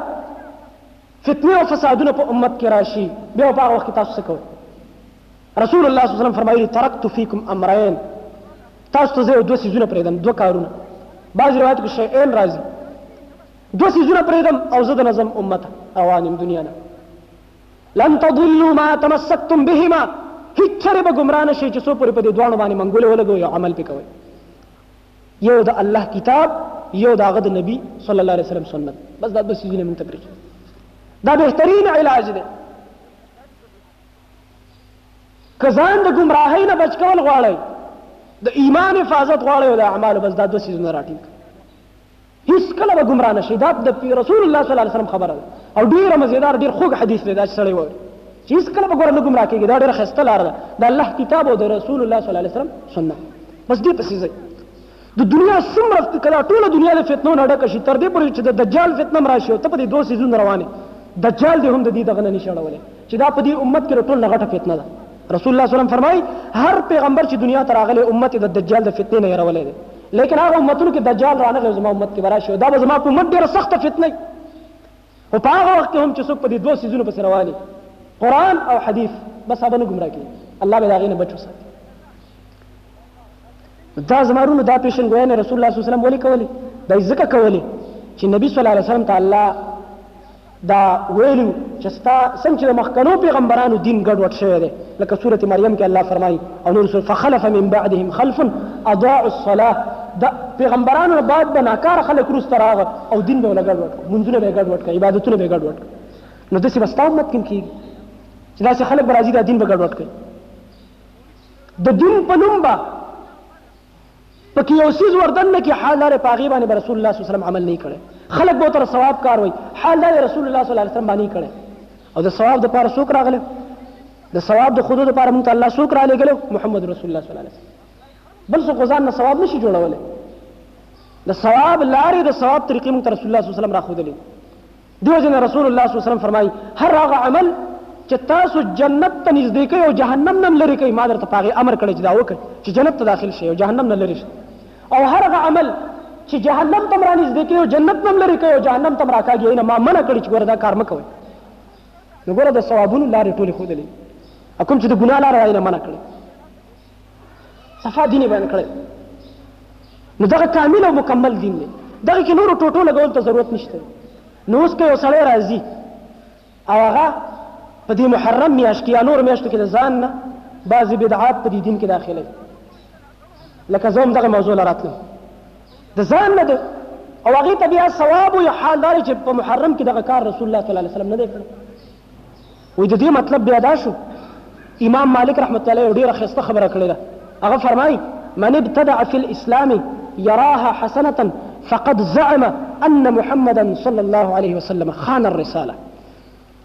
فتنې او فسادونه په امت کې راشي بیا په هغه وخت کې تاسو څه کوئ رسول الله صلی الله علیه وسلم فرمایلی ترکت فیکم امرین تاسو ته زه دوه سیزونه پرېږدم دوه کارونه بعضې روایت کې شیئین راځي دوه سیزونه پرېږدم او زه د نظم امت روان یم دنیا نه لن تضلوا ما تمسکتم بهما هیڅ چېرې به ګمراه نه شئ چې څو پورې په دې دواړو باندې منګولې ولګوئ او عمل پې کوئ یو د الله کتاب یو د هغه د نبی صلی الله علیه وسلم سنت بس دا دوه سیزونه مونږ ته پرېږدي دا بهترین علاج دی که ځان د ګمراهۍ نه بچ کول غواړئ د ایمان حفاظت غواړئ او د اعمالو بس دا دوه څیزونه راټینګ هیڅکله به ګمراه نشي دا د رسول الله صلی الله علیه وسلم خبره ده او ډیره مزیدار ډیر خوږ حدیث دی دا چې سړی وایي چې هیڅکله به ګوره نه ګمراه کېږي دا ډیره ښایسته لار ده د الله کتاب او د رسول الله صلی الله علیه وسلم سنت بس دې پسې ځئ د دنیا څومره کله ټوله دنیا د فتنو نه ډکه شي تر دې پورې چې د دجال فتنه هم راشي او ته په دې دوه سیزونه روانې دجال دې هم د دې دغه نه نشي اړولی چې دا په دې امت کې ټول نه غټه فتنه ده رسول الله صلی الله علیه وسلم فرمایي هر پیغمبر چې دنیا ته راغلی امت د دجال د فتنې نه یې اړولی دی لیکن هغه امتونو کې دجال رانغی او زما امت کې به راشي او دا به زما په امت ډېره سخته فتنه وي خو په هغه وخت کې هم چې څوک په دې دوو څیزونو پسې روان وي قرآن او حدیث بس هغه نه ګمراه کوي الله به د هغې نه بچ وساتي دا زما وروڼو دا پېشنګویانې رسول الله صلی وسلم ولې کولې دا یې ځکه کولې چې نبي صلی الله علیه وسلم ته الله ده ویلي وو چې ستا څنګه چې د مخکنو پیغمبرانو دین ګډوډ شوی دی لکه سورت مریم کې الله فرمایي او نور سورت فخلف من بعدهم خلف اضاعوا الصلاه د پیغمبرانو نه بعد به ناکاره خلک وروسته راغل او دین به یې له ګډوډ کړ لمونځونه به یې ګډوډ کړ عبادتونه به یې ګډوډ کړ نو داسې به ستا امت کې هم کېږي چې داسې خلک به راځي دا دین به ګډوډ کړي د دین په نوم به په کې یو څیز وردننه کې حال داره په هغې باندې به رسول الله صلی الله علیه وسلم عمل نه کړی خلک به تر ثواب کار وای حال داره رسول الله صلی الله علیه وسلم باندې کړی او د ثواب د پاره څوک راغله د ثواب د خودو لپاره مونږ ته الله څوک را لېږلو محمد رسول الله صلی الله علیه وسلم بل څه غزان نه ثواب نشي جوړولای د ثواب لارې د ثواب طریقې مونږ ته رسول الله صلی الله علیه وسلم را خودلې دې وجې نه رسول الله صلی الله علیه وسلم فرمایي، هر هغه عمل چې تاسو جنت ته نږدې کوي او جهنم نه هم لرې کوي، ما درته په هغې امر کړی چې دا وکړئ چې جنت ته داخل شئ او جهنم نه لرې شئ، او هر هغه عمل چې جهنم ته هم رانږدې کوي او جنت نه هم لرې کوي او جهنم ته هم راکاږي، هغې نه ما منع کړې چې ګوره دا کار مه کوئ. نو ګوره د ثوابونو لارې ټولې ښودلې دي او کوم چې د ګناه لاره ده، هغې نه منع کړې. صفا دین بیان کړی نو دغه کامل او مکمل دین دی دغه کې نور ټوټو لګول ته ضرورت نشته نو اوس که یو سړی راځي او هغه په دې محرم میاشت کې یا نور میاشتو کې د ځان نه بعضې بدعات په دې دین کې داخلوي لکه زه هم دغه موضوع له راتلم د ځان نه دی او هغې ته بیا ثواب وي حال دا چې په محرم کې دغه کار رسول الله صلی الله علیه وسلم نه دی کړی وایي د دې مطلب بیا دا شو امام مالک رحمت الله علیه یو ډېره ښایسته خبره کړې ده هغه فرمایي من ابتدع فی الاسلام یراها حسنه فقد زعم ان محمدا صلی الله علیه وسلم خان الرساله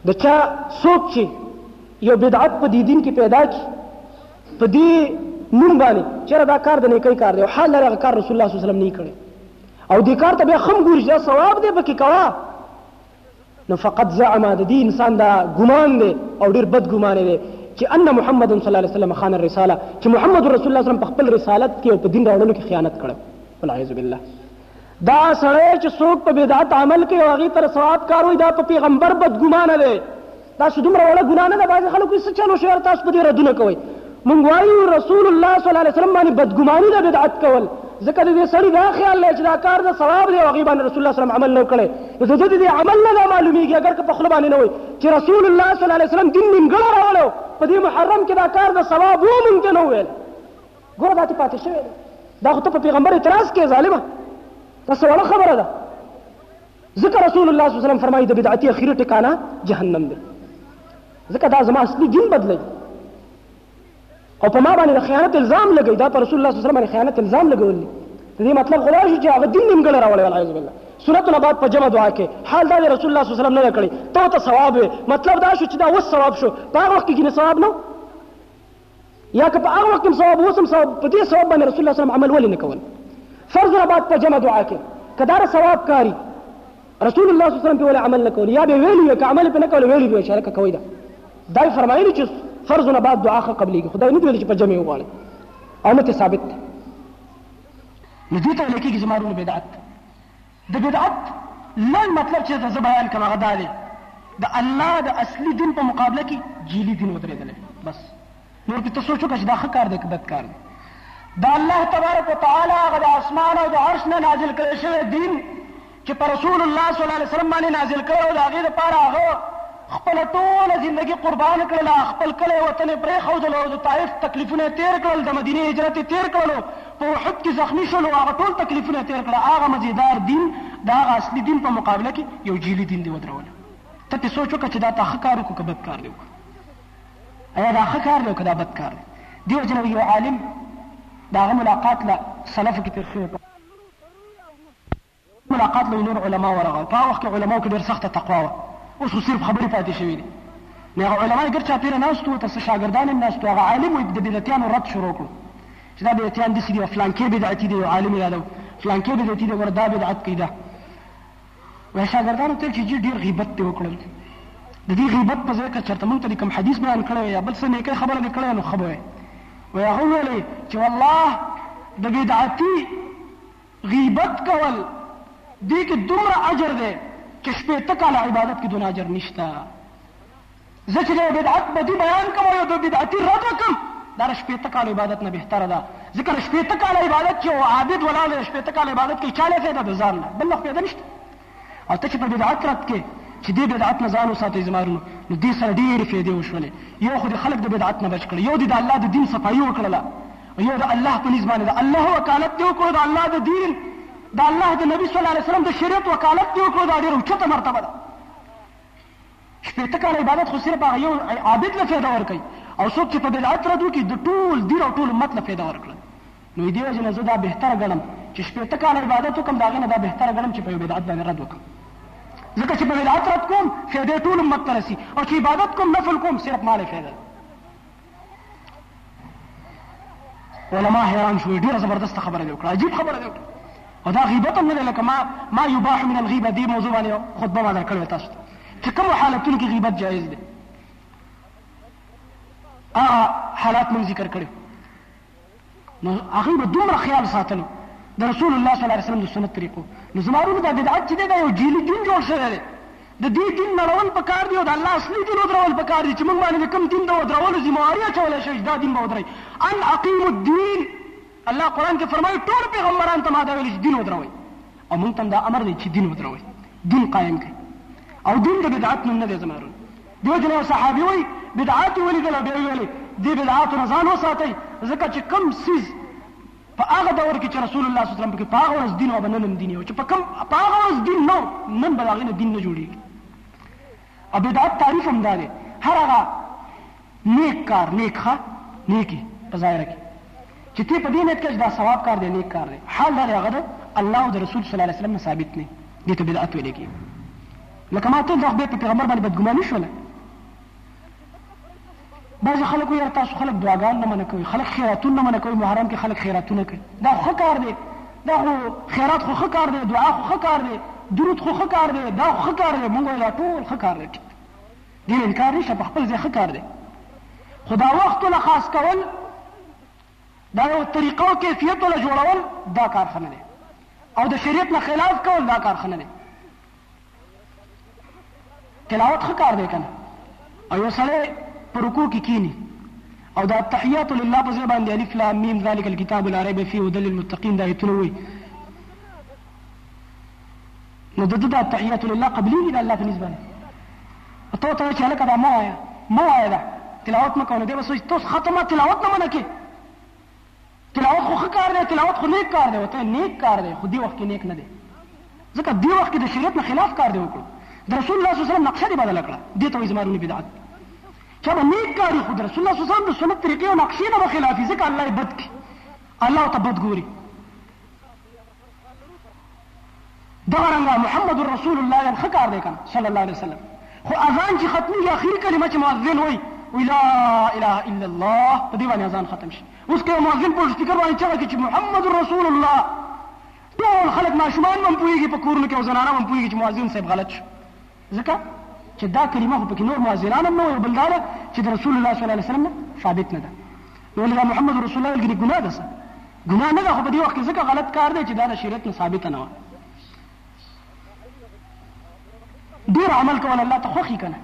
د چا څوک چې یو بدعت په دې دین کې پیدا کی په دې نوم باندې چېرې دا کار د نیکۍ کار دی او حال لري هغه کار رسول الله صلی الله علیه وسلم نه کړی او دې کار ته بیا خم ګوري چې ثواب دی پکې کوه نو فقط زعم د دې انسان دا ګمان دی او ډیر بد ګمان دی چې ان محمد صلی الله علیه وسلم خان الرساله چې محمد رسول الله صلی الله علیه وسلم په خپل رسالت کې او په دین راوړلو کې خیانت کړو والعیاذ بالله دا سړی چې څوک په بدعت عمل کوي او هغه تر ثواب کار وي دا په پیغمبر بدګمانه دی تاسو دومره وړه ګناه نه ده بعضې خلکو یې څه چل وشو یاره تاسو په دې ردونه کوئ مونږ وایو رسول الله صلی الله علیه وسلم باندې بدګماني ده بدعت کول ځکه د دې سړي دا خیال دی چې دا کار د ثواب دی او هغې باندې رسول الله سلم عمل نه کړی نو د ده د دې عمل نه دا معلومېږي اګر که په خوله باندې نه وایي چې رسول الله صلی الله علیه وسلم دین نیمګړی راوړی په دې محرم کې دا کار د ثواب و مونږ ته نه وویل ګوره دا ته پاتې شوی دی دا خو ته په پیغمبر اعتراض کې ظالمه دا څه وړه خبره ده ځکه رسول الله صلی الله علیه وسلم فرمایي د بدعتي اخیری ټکانه جهنم دی ځکه دا زما اصلي دین بدلوي او په ما باندې د خیانت الزام لګوي دا په رسول الله صلی الله علیه وسلم باندې خیانت الزام لګول دي دې مطلب خدا شو چې هغه دین نیمګړی راوړی والعیاذ بالله سنت نه بعد په جمع دعا کې حال دا رسول الله صلی الله علیه وسلم نه کړی ته ته ثواب مطلب دا شو چې دا وس ثواب شو په هغه وخت کې نه ثواب نو یا که په هغه وخت کې ثواب اوس هم ثواب په دې ثواب باندې رسول الله صلی الله علیه وسلم عمل ولې نه کول فرض نه بعد په جمع دعا کې کدار ثواب کاری رسول الله صلی الله علیه وسلم په ولې عمل نه کول یا به ویلی که عمل په نه کول ویلی به شرک کوي دا دای فرمایلی چې فرض نه بعد دعا قبلې خدای نه ویل چې په جمع وغواړي او نه ثابت دی نو دې ته ویل کېږي چې مارونه بدعت د بدعت لنډ مطلب چې زه بیان کړم هغه دا دی د الله د اصلي دین په مقابله کې جیلي دین ودرېدلی بس نور پرې ته سوچ وکړه چې دا ښه کار دی که بد کار دی د الله تبارک وتعالی هغه د اسمان او د عرش نه نازل کړی شوی دین چې په رسول الله صلی الله علیه وسلم باندې نازل کړی او د هغې دپاره هغه خپله ټوله زندګي قربان کړله، خپل کلی وطن یې پرېښودلو، د طائف تکلیفونه یې تېر کړل، د مدینې هجرت یې تېر کړلو، په احد کې زخمي شولو، هغه ټول تکلیفونه یې تېر کړل، هغه مزېدار دین د هغه اصلي دین په مقابله کې یو جعلي دین دې ودرولو. ته پرې سوچ وکړه چې دا تا ښه کار وکړو که بد کار دې وکړو؟ ایا دا ښه کار دی او که دا بد کار دی؟ دې وجه نه یو عالم د هغه ملاقات له سلفو کې تېر شوی یوه ملاقات له نور علما ورغه په وخت کې علماو کې ډېر سخته تقوا وه اوس خو صرف خبرې پاتې شوې دي نو هغه علما یې ګر چاپېره ناست وو تر څه شاګردان هم ناست وو هغه عالم وو د بدعتیانو رد شروع کړو چې دا بدعتیان داسې دي فلانکې بدعتي دی یو عالم یې یادو فلانکې بدعتي دی ګوره دا بدعت کوي دا وایي شاګردانو ته چې جي ډېر غیبت دې وکړل د دې غیبت په ځای که چېرته مونږ ته دې کوم حدیث بیان کړی وی یا بل څه نیکۍ خبره دې کړې نو ښه به وی وایي هغه وویل چې والله د بدعتي غیبت کول دې کې دومره اجر دی چې شپېته کاله عبادت کې دونه اجر نشته زه چې د بدعت بدی بیان کوم او د بدعتي رد وکړم دا د شپېته کالو عبادت نه بهتره ده ځکه د شپېته کاله عبادت چې عابد ولاړ دی د شپېته کاله عبادت کوي چا له ځای ده د ځان نه بل خو پېدا نشته او ته چې په بدعت رد کې چې دې بدعت نه ځان وساتئ زما ورونو نو دې سره ډېرې فایدې وشولې یو خو دې خلک د بدعت نه بچ کړ یو دې د الله د دین صفایي وکړله یو د الله په نسبت باندې د الله وکالت دې وکړو د الله د دین د الله د نبی صلی الله علیه وسلم د شریعت وکالت دې وکړو دا ډېره اوچته مرتبه ده شپېته کاله عبادت خو صرف هغه یو عابد له فیده ورکوي او څوک چې په بدعت رد وکړي د ټول دیر او ټول امت له فیده ورکړل نو دې وجه نه زه دا بهتره ګڼم چې شپېته کاله عبادت وکړم د هغې نه دا بهتره ګڼم چې په یو بدعت باندې رد وکړم ځکه چې په بدعت رد کوم فیده ټول امت ته رسي او چې عبادت کوم نفل کوم صرف ما له فیده علما حیران شوې ډیره زبردست خبره دی وکړه عجیب خبره دی وکړه او دا غیبت هم نه دی لکه ما ما یباح من الغیبه دې موضوع باندې خطبه ما درکړې تاسو ته چې کوم حالتونو کې غیبت جایز دی هغه حالات مونږ ذکر کړي نو هغه به دومره خیال ساتلو د رسول الله صلی الله علیه وسلم د سنت طریقو نو زما ورونه دا بدعت چې دا یو جیلی دین جوړ شوی دی د دې دین نړول په کار دی او د الله اصلي دین ودرول په کار دی چې موږ باندې کوم دین د ودرولو ذمہواري اچول شي دا دین به ودرای ان اقیم الدین الله قران کې فرمایي ټول پیغمبران ته ما دا ویل چې دین ودروي او موږ ته دا امر دی چې دین ودروي دین قائم کړئ او دین د بدعت نوم نه دی زمارون دیو جن یو صحابي وایي بدعات یې ولیدل او بیا یې ویلې دې بدعاتو نه ځان وساتئ ځکه چې کوم څیز په هغه دور کې چې رسول الله صلی الله علیه وسلم پکې په هغه ورځ دین او نن هم دین او چې په کوم په هغه ورځ دین نو نن به هغه دین نه جوړیږي او بدعت تعریف هم دا دی هر هغه نیک کار نیک ښه نیکی په ظاهره کې چې ته په دې نیت کې دا ثواب کار دی نیک کار دی حال دا هغه ده الله او رسول صلی الله علیه وسلم ثابت نه دي ته بدعت ویل کېږي لکه ما ټول دخدای په پیغمبر باندې بدګماني شوله بعضې خلک وایي یاره تاسو خلک دعاګان نه منع کوئ خلک خیراتون نه منع کوئ محرم کې خلک خیراتونه کوي دا خو ښه کار دی دا خو خیرات خو ښه کار دی دعا خو ښه کار دی درود خو ښه کار دی دا خو ښه کار دی مونږ وایو دا ټول ښه کار دی ټیک دین انکار نشته په خپل ځای ښه کار دی خو دا وخت له خاص کول دا یو طریقه او کیفیت له جوړول دا کار ښه نه دی او د شریعت نه خلاف کول دا کار ښه نه دی تلاوت ښه کار دی کنه او یو سړی په رکوع کې کینی او دا تحیات لله په ځای باندې الف لام میم ذالک الکتاب لا ریب فیه هدى للمتقین دا ایتونه وایي نو د ده دا تحیات لله قبلېږي د الله په نسبت او ته ورته وایې چې هلکه دا مه وایه مه وایه دا تلاوت مه کوه نو دی به سوچ ته اوس ختمه تلاوت نه منه کې تلاوت خو ښه کار دی تلاوت خو نیک کار دی وته نیک کار دی خو دې وخت کې نیک نه دی ځکه دې وخت کې د شریعت نه خلاف کار دی وکړو د رسول الله صلی الله علیه وسلم نقشه دې بدله کړه دې ته وایي زما رونی بدعت چې به نیک کار خو د رسول الله صلی الله علیه وسلم د سنت طریقې او نقشې نه به خلافي ځکه الله یې بد کړي الله ته بد ګوري دغه رنګه محمد رسول الله یې ښه کار دی کنه صلی الله علیه وسلم خو اذان چې ختمېږي اخري کلمه چې مؤذن وایي وی لا اله الا الله په دې باندې اذان ختم شي اوس که مؤذن په سپیکر باندې چغه کوي چې محمد رسول الله ټول خلک ماشومان هم پوهېږي په کورونو کې او زنانه هم پوهېږي چې مؤذن صاحب غلط شو ځکه چې دا کلمه خو پکې نور معاذران هم نه وایي او بل دا ده چې د رسول الله صلی الله علیه وسلم نه ثابت نه ده نو ولې دا محمد رسول الله ویل ګنې ګناه ده څه ګناه نه ده خو په دې وخت کې ځکه غلط کار دی چې دا د شریعت نه ثابت نه وه ډېر عمل کول الله ته خوښي که نه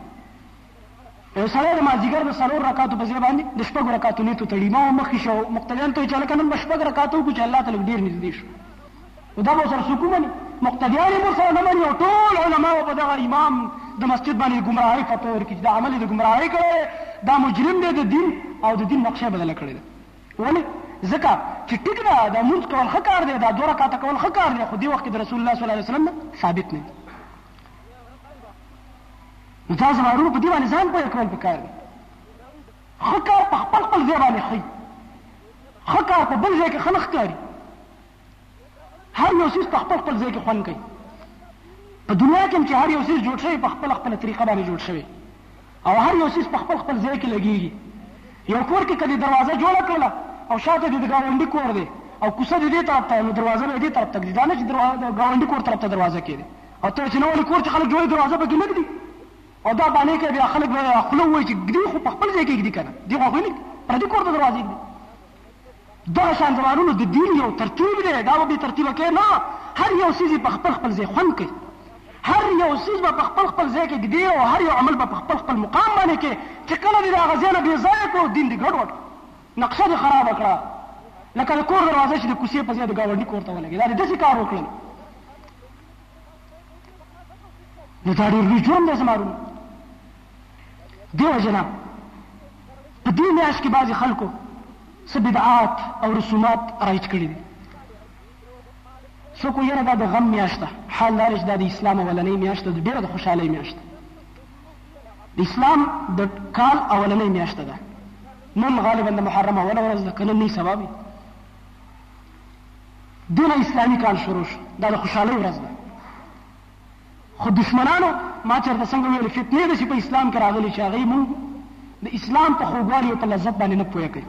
یو سړی د مازیګر د څلور رکعاتو په ځای باندې د شپږو رکعاتو نیت وتړي امام هم مخکې شو مقتدیانو ته یې چې هلکه نن به شپږ رکعاته وکړو چې الله ته لږ ډېر نږدې شو نو دا به ورسره څوک ومني مقتدیان یې ورسره نه مني او ټول علما به دغه امام د مسجد باندې د ګمراهۍ فتوا ورکړي چې دا عمل یې د ګمراهۍ کړی دی دا مجرم دی د دین او د دین نقشه یې بدله کړې ده ولې ځکه چې ټیک ده دا لمونځ کول ښه کار دی دا دوه رکعاته کول ښه کار دی خو دې وخت کې د رسول الله صلی الله علیه وسلم نه ثابت نه دی نو دا زما ورور په دې باندې ځان پوه کول پکار دي ښه کار په خپل خپل ځای باندې ښه ښه کار په بل ځای کې ښه نه ښکاري هر یو څیز په خپل خپل ځای کې خوند کوي په دنیا کې چې هر یو څیز جوړ شوی په خپل خپل طریقه باندې جوړ شوی او هر یو څیز په خپل خپل ځای کې لګیږي یو کور کې کله دروازه جوړه کړله او شاته د ګاونډي کور دی او کوڅه دې طرف ته نو دروازه به دې طرف ته کېږي دا نه چې دروازه ګاونډي کور طرف ته دروازه کېږي او ته چې نه ولې کور چې خلک جوړوي دروازه پکې نه ږدي او دا بانې کوي بیا خلک به خوله ووایي چې ږدي خو په خپل ځای کې ږدي که نه دي خو هغوی نه ږدي پردي کور ته دروازې ږدي دغه شان زمانونو د دین یو ترتیب دی دا به بې ترتیبه کوي نه هر یو څیز یې په خپل خپل ځای خوند کوي هر یو څیز به په خپل خپل ځای کې ږدي او هر یو عمل به په خپل خپل مقام باندې کوي چې کله دې د هغه ځای نه بېځایه کړو دین دې ګډوډ نقشه دې خرابه کړه لکه د کور دروازه چې د کوڅې په ځای د ګاونډي کور ته ولګي دا دې داسې کار وکړل نو دا ډېر لوی جرم دی زما وروڼه دې وجې نه په دې میاشت کې بعضې خلکو څه بدعات او رسومات رایج کړي دي څوک یاره دا د غم میاشت ده حال دا چې دا د اسلام اولنۍ میاشت ده ډېره د خوشحالۍ میاشت ده اسلام د کال اولنۍ میاشت ده نن غالبا د محرم اوله ورځ ده که نن نی سبا وي دونه اسلامي کال شروع شو دا د خوشحالۍ ورځ ده خو دشمنانو ما چېرته څنګه ویل فتنې ده چې په اسلام کې راغلي چې هغوی مونږ د اسلام په خوږوالي او په لذت باندې نه پوه کوي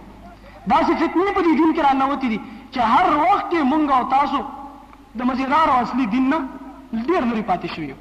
داسې فتنې په دې دین کې راننوتې دي چې هر وخت کې مونږ او تاسو د مزیدار او اصلي دین نه ډېر لرې پاتې شوي یو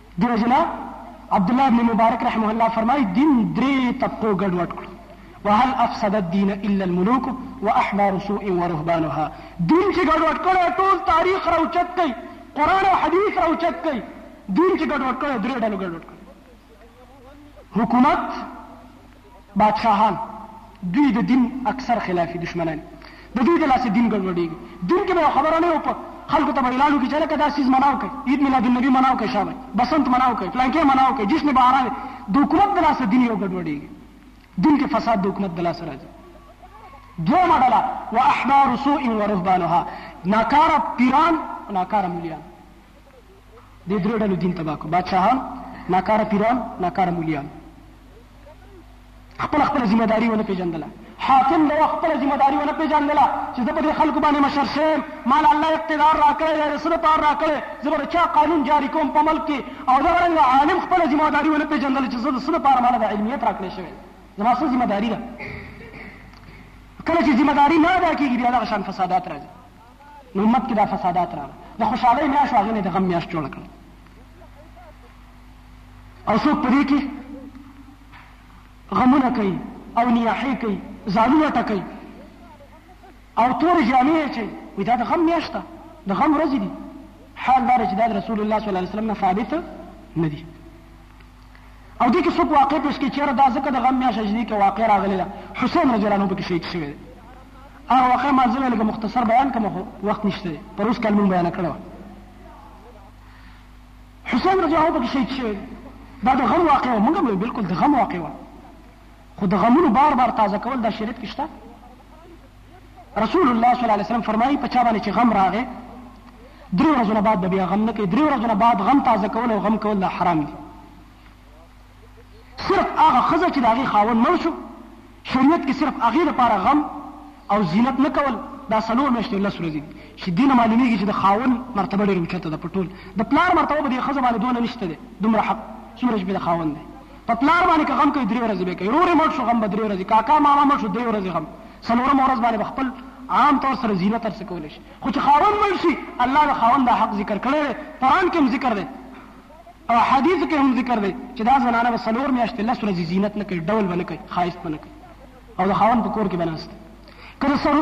درجنه عبدالله ابن مبارک رحمه الله فرمای دین درې طبقو ګډ وډ کړو وهل افسد الدين الا الملوك واحبار سوء ورهبانها دین چې ګډ وډ کړو ټول تاریخ راوچت کړي قران او حدیث راوچت کړي دین چې ګډ وډ کړو درې ډلو ګډ وډ کړو حکومت بادشاهان دوی د دین اکثر خلافي دشمنان دي د دوی د لاسه دین ګډوډېږي دین کې به یو خبره نه یو په خلکو ته به اعلان وکړي چې هلکه دا څیز مناو کړئ عید میلادالنبي مناو کړئ شابه بسنت مناو کړئ پلانکی مناو کړئ جشن بهاران د حکومت د لاسه دین یو ګډوډېږي دین کې فساد د حکومت د لاسه راځي دویمه ډله و احبار سوء و رهبانها ناکاره پیران ناکاره مولیان دې درې ډلو دین تباه کړو بادشاهان ناکاره پیران ناکاره مولیان خپل خپل ذمہ داری ونه پیژندله حاکم د خپل ذمہ داری ونه پیژندله چې زه په دې خلکو باندې مشر شم مال الله اقتدار راکړی دی رسول پار راکړی زه به چا قانون جاری کوم په ملک کې او دا رنګ عالم خپل ذمہ داری ونه پیژندله چې زه د سره پار مال د علمیت راکړی شوی زما څه ذمہ داری ده کله چې ذمہ داری نه ادا کیږي بیا دغه شان فسادات راځي نو امت کې دا فسادات راغله د خوشحالۍ میاشت هغې نه د غم میاشت جوړه کړه او څوک په دې کې غمونه کوي او نیاحې کوي ځانونه ټکوي او تورې جامې یې چوي وایي دا د غم میاشت ده د غم ورځې دي حال دا چې دا د رسول الله صلی الله علیه وسلم نه ثابت نه دي او دې کې څوک واقع پیش کې چیرې دا ځکه د غم میاشت اجدي کې واقع راغلی ده حسین رضی الله عنه پکې شهید شوی دی هغه واقع ما زه لږ مختصر بیان کوم خو وخت نشته دی پر اوس کال مونږ بیان کړو حسین رضی الله پکې شهید شوی دا د غم واقع و مونږ بالکل د غم واقع و خو د غمونو بار بار تازه کول دا شریعت کې شته رسول الله صلی الله علیه وسلم فرمایي په چا باندې چې غم راغی درې ورځو نه بعد به بیا غم نه کوي درې ورځو نه بعد غم تازه کول او غم کول دا حرام دي صرف هغه ښځه چې د هغې خاوند مړ شو شریعت کې صرف هغې لپاره غم او زینت نه کول دا څلور میاشتې لس ورځې چې دینه معلومیږي چې د خاون مرتبه ډېره اوچته ده په ټول د پلار مرتبه به د ښځه باندې دونه نشته دی دومره حق څومره چې به د خاون دی په پلار باندې که غم کوي درې ورځې به کوي رورې مړ شو غم به درې ورځې کاکا ماما مړ شو درې ورځې غم څلورمه ورځ باندې به خپل عام طور سره زینت هر څه کولی شي خو چې خاوند مړ شي الله د خاوند دا حق ذکر کړی دی قرآن کې هم ذکر دی او حدیث کې هم ذکر دی چې دا زنانه به څلور میاشتې لس ورځې زینت نه کوي ډول به نه کوي ښایست به نه کوي او د خاوند په کور کې به ناست که د سر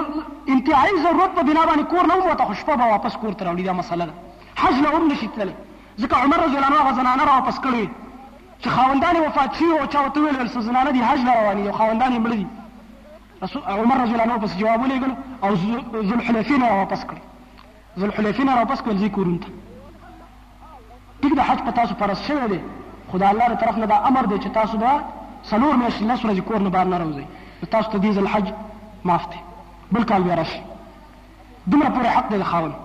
انتهایي ضرورت په بنا باندې کور نه ووته خو شپه به واپس کور ته راوړي دا مسله ده حج له هم نشي تللی ځکه عمر رضی الله عنه هغه زنانه را واپس کړې وې چې خاوندان یې وفات شوي او چا ورته ویل څه زنانه دي حج له روانې دي او خاوندان یې مړه دي عمر رضی الله عنه پس جواب ولېږلو او ذوالحلیفې نه را واپس کړې ذوالحلیفې نه را واپس کړل ځي کورونو ته ټیک د حج په تاسو فرض شوی دی خو د الله له طرف نه دا امر دی چې تاسو به څلور میاشتې لس ورځې کور نه بهر نه راوځئ تاسو ته دې ځل حج معاف دی بل کال بیا راشي دومره پورې حق دی د خاوند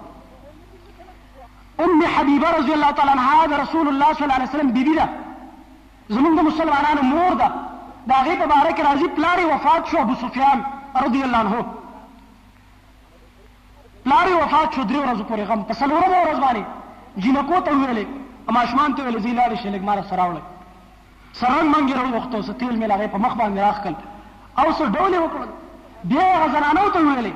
ام حبیبه رضی الله تعالی عنها د رسول الله صلی الله علیه وسلم بیبي ده زمونږ د مسلمانانو مور ده د هغې په باره کې راځي پلار وفات شو ابو سفیان رضی الله عنه پلار وفات شو درې ورځو پورې غم په څلورمه ورځ باندې جینکو ته وویلې ماشومان ته ویلې ځي لاړې شي لږ ماره سره راوړی سرنګ منګې راوغوښتو څه تیل مې له هغې په مخ باندې راښکل او څه ډول یې وکړل بیا یې هغه زنانو ته وویلې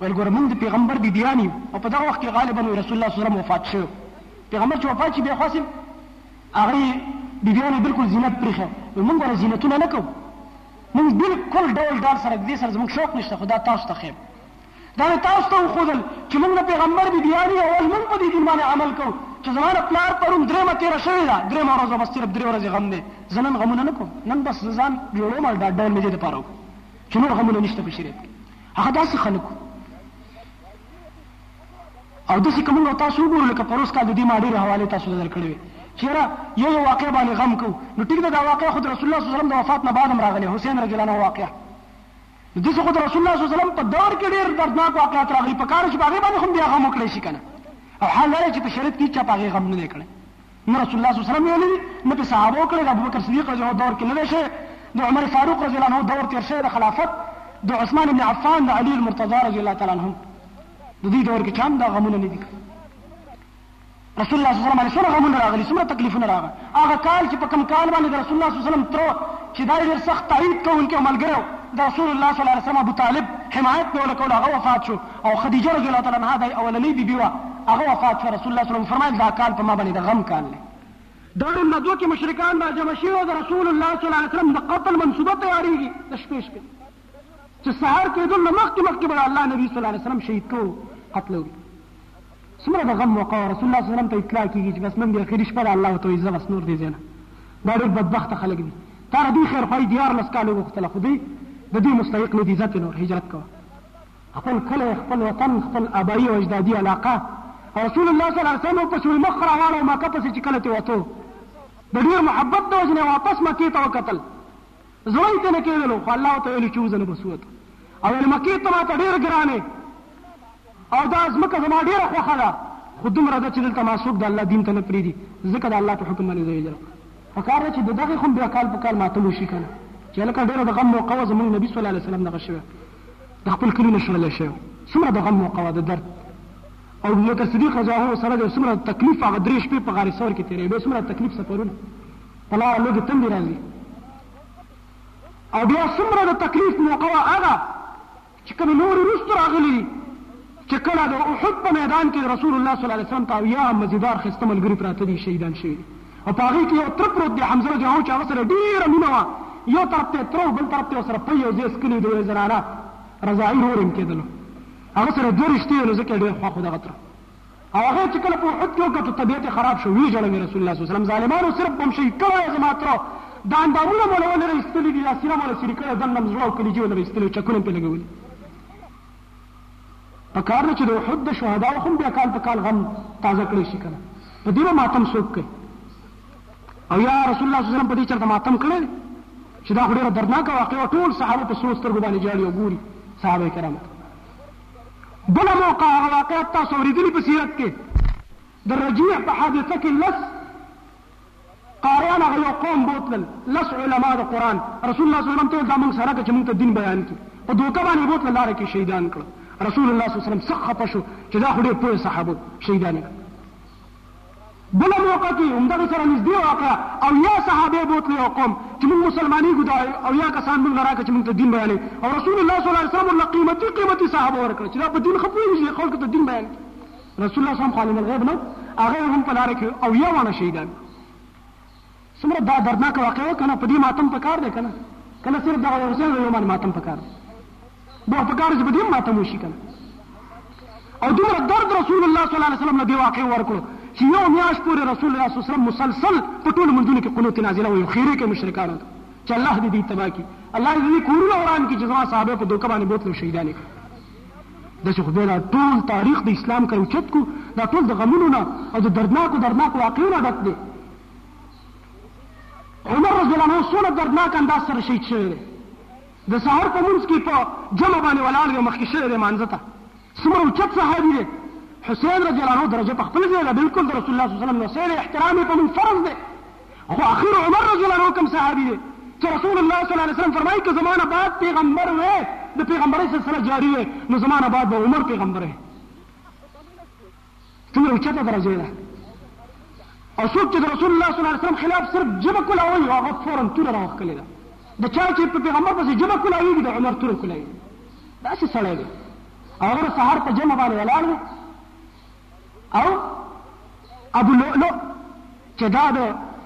ویل ګوره موږ د پیغمبر بیبیان یو او په دغه وخت کې غالبا رسول الله صلی الله علیه وسلم وفات شوی پیغمبر چې وفات شي بیا خو هسې هغه یې بیبیانو یې بلکل زینت پرېښی وایي موږ ورته زینتونه نه کوو موږ بلکل ډول ډول سره دې سره زموږ شوق نشته خو دا تاسو ته ښیم دا مې تاسو ته وښودل چې موږ د پیغمبر بیبیان یو اول موږ په دې دین باندې عمل کوو چې زما د پلار پرون درېیمه تېره شوې ده درېیمه ورځ به بس صرف درې ورځې غم دی زه نن غمونه نه کوم نن بس ځان جوړوم ډول مې دې دپاره وکړو چې نور غمونه نشته په شریعت کې هغه داسې خلک وو او داسې که موږ تاسو وګورو لکه پروس کال د دې ما ډېرې حوالې تاسو ته درکړې وې چېرې یو یو واقع باندې غم کو نو ټیک ده دا واقع خود رسول الله صلی الله علیه وسلم د وفات نه بعد هم راغلی حسین رضی الله عنه واقع د څه خود رسول الله صلی الله علیه وسلم په دور کې ډېر دردناک واقعات راغلي په کار چې باغې باندې هم بیا غم وکړي شي کنه او حال لري چې په شریعت کې چا باغې غم نه کړي نه رسول الله صلی الله علیه وسلم ویلي دي نه پې صحابه وکړي د ابوبکر صدیق رضی الله دور کې نه دی شوی د عمر فاروق رضی الله عنه دور تېر شوی د خلافت د عثمان بن عفان د علي المرتضی رضی الله تعالی عنهم د دې دور کې چا هم دا غمونه نه دي کړي رسول الله صلی الله علیه وسلم غمونه راغلي څومره تکلیفونه راغلي هغه کال چې په کوم کال باندې د رسول الله صلی الله علیه وسلم تر چې دا ډېر سخت تایید کوونکی ملګری د رسول الله صلی الله علیه وسلم ابو طالب حمایت په ولا کول هغه وفات شو او خدیجه رضی الله تعالی عنها دای اولنۍ بی بی وه هغه وفات شوه رسول الله صلی الله علیه وسلم فرمایل دا کال په ما باندې د غم کال دی دار الندوه کې مشرکان را جمع شوي او د رسول الله صلی الله علیه وسلم د قتل منصوبه تیارېږي د شپې شپې چې سهار کېدل نه مخکې مخکې به الله نبي صلی الله علیه وسلم شهید کوو قتلوي څومره د غم موقع وه رسول الله صلی وسلم ته اطلاع کېږي چې بس نن دې اخري شپه ده الله ورته وایي ځه بس نور دې ځای نه دا ډېر بدبخته خلک دي تا له دوی خیرخواهي دیارلس کاله وغوښتله خو دوی د دې مستحق نه دي ځه نور هجرت کوه خپل کلی خپل وطن خپل ابایی او اجدادي علاقه او رسول الله صلی الله علیه وسلم په سوی مخ راواړو مکه پسې چې کله ته وته د ډیر محبت د وجنه واپس مکه ته وکتل زړه ته نه کېدلو خو الله ته ویل چې وزنه بسوت او مکه ته ماته ډیر ګرانه او دا ځمکه زما ډیره خوښه ده خو دومره ده چې دلته ما څوک د الله دین ته نه پرېږدي ځکه د الله په حکم باندې زه هجرت په کار ده چې د دغې خو بیا کال په کال ماتلو شي که نه چې هلکه ډېره د غم موقع وه زموږ نبي صلی الله علیه وسلم دغه شوی د خپل کلي نه شړلی شوی و څومره د غم موقع وه د درد او ابوبکر صدیق رضی الله سره د څومره تکلیف هغه درې شپې په غار ثور کې تېرې بیا څومره تکلیف سفرونه په لاره لوږې تندې راځي او بیا څومره د تکلیف موقع وه هغه چې کومې نورې وروسته راغلي دي چې کله د احد په میدان کې رسول الله صلی الله علیه وسلم ته اویا مزیدار خسته ملګري پراته دي شهیدان شوي دي او په هغې کې یو تره پروت دی حمزه رضی الله چې هغه سره ډېره مینه وه یو طرف ته تره بل طرف ته سره په یو ځای څکلي د یوې زنانه رضایي رور هم کېدلو هغه سره دوه رشتې وې نو ځکه یې ډېر خوښ و دغه تره او هغه چې کله په احد کې وکړه طبیعت یې خراب شو ویې ژړوي رسول الله صلی الله علیه وسلم ظالمانو صرف به هم شهید کړی زما تره دا اندامونه مو له ونه را ایستلي دي دا سینه مو له سري کړی دننه هم زړه او کلیجې ونه را ایستلي چکونه مې پرې لګولي پکار ده چې د احد د شهداو هم بیا کال په کال غم تازه کړی شي کنه په دې به ماتم څوک کوي او یا رسول الله صلی الله علیه وسلم په دې چرته ماتم کړی چې دا خو ډېره دردناکه واقع وه ټول صحابه په سرو سترګو باندې ژاړي او ګوري صحابه کرامو بله موقع هغه واقعات تاسو اورېدلي په سیرت کې د رجیع په حادثه کې لس قاریان هغه یو قوم بوتلل لس علما د قران رسول الله صلی الله علیه وسلم ته دا موږ سره کې موږ ته دین بیان کی په دوکه باندې بوتل لار کې شهیدان کړ رسول الله صلی الله علیه وسلم څخه خپه شو چې دا خو ډېر پوه صحابه شهیدان کړ بل موقع کې همدغه سره نږدې واقع او یا صحابه بوتلې او قوم چې موږ مسلمانې ګدا او یا کسان موږ راکه چې موږ ته دین بیانې او رسول الله صلی الله علیه وسلم له قیمتي قیمتي صحابه ورکړ چې دا په دین خپل یې خلکو ته دین بیان رسول الله صم خالم الغیب نو هغه هم په لار کې او یا وانه شهیدان سمره دا دردناک واقع کنه په دې ماتم په کار دی کنه کنه صرف دا یو ځای یو ماتم په کار به په کار چې په دې ماتم وشي کنه او دومره درد رسول الله صلی الله علیه وسلم له دې واقع ورکړو چې یو میاشت پورې رسول الله صلی الله علیه وسلم مسلسل په ټولو منځونو کې قنوت نازله وي خیره کې مشرکانو ته چې الله دې دې تباہ کړي الله دې کورونه وران کړي چې زما صحابه په دوکه باندې بوتلو شهیدانې کړي دا چې خدای دا ټول تاریخ د اسلام کړو چت کو دا ټول د غمونو نه او د دردناکو دردناکو واقعو نه ډک دی عمر رضی الله عنه څونه دردناک انداز سره شهید شوی دی د سهار په منځ کې په جمع باندې ولاړ دی مخکې شوی دی مانځه ته څومره اوچت صحابي دی حسین رضی الله عنه درجه په خپل ځای ده بالکل د رسول الله صلی الله علیه وسلم نه سره احترام یې په موږ فرض دی خو اخر عمر رضی الله عنه کوم صحابي دی چې رسول الله صلی الله علیه وسلم فرمایي که زمانه بعد پیغمبر وې د پیغمبري سلسله جاری وې نو زمانه بعد به عمر پیغمبر وې څومره اوچته درجه ده او څوک چې د رسول الله صلی الله علیه وسلم خلاف صرف جبه کولاوي او هغه فورا توره راوښکلې ده د چا چې په پیغمبر پسې جبه کولاوي د عمر توره کولاوي داسې سړی دی او هغه سهار په جمع باندې ولاړ دی او ابو لؤلؤ چې دا د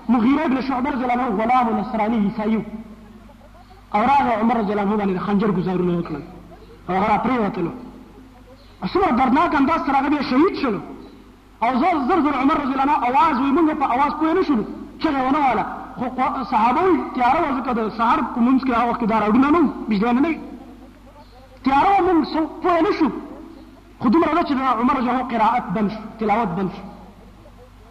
مغیره ابن شعبه رضی الله عنه غلام نصراني عیسایي او راغی عمر رضی الله عنه باندې د خنجر ګزارونه وکړل او هغه راپرېوتلو څومره دردناک انداز سره هغه بیا شهید شولو او زر زر زر عمر رضی الله عنه اواز وي موږ په اواز پوه نه شولو چغې ونه واله خو صحابه وي تیاره وه ځکه د سهار په مونځ کې هغه وخت کې دا راډونه نه وو بجلیانه نه وي تیاره وه مونږ پوه نه شو خو دومره ده چې د عمر رضی الله قرائت بند شو، تلاوت بند شو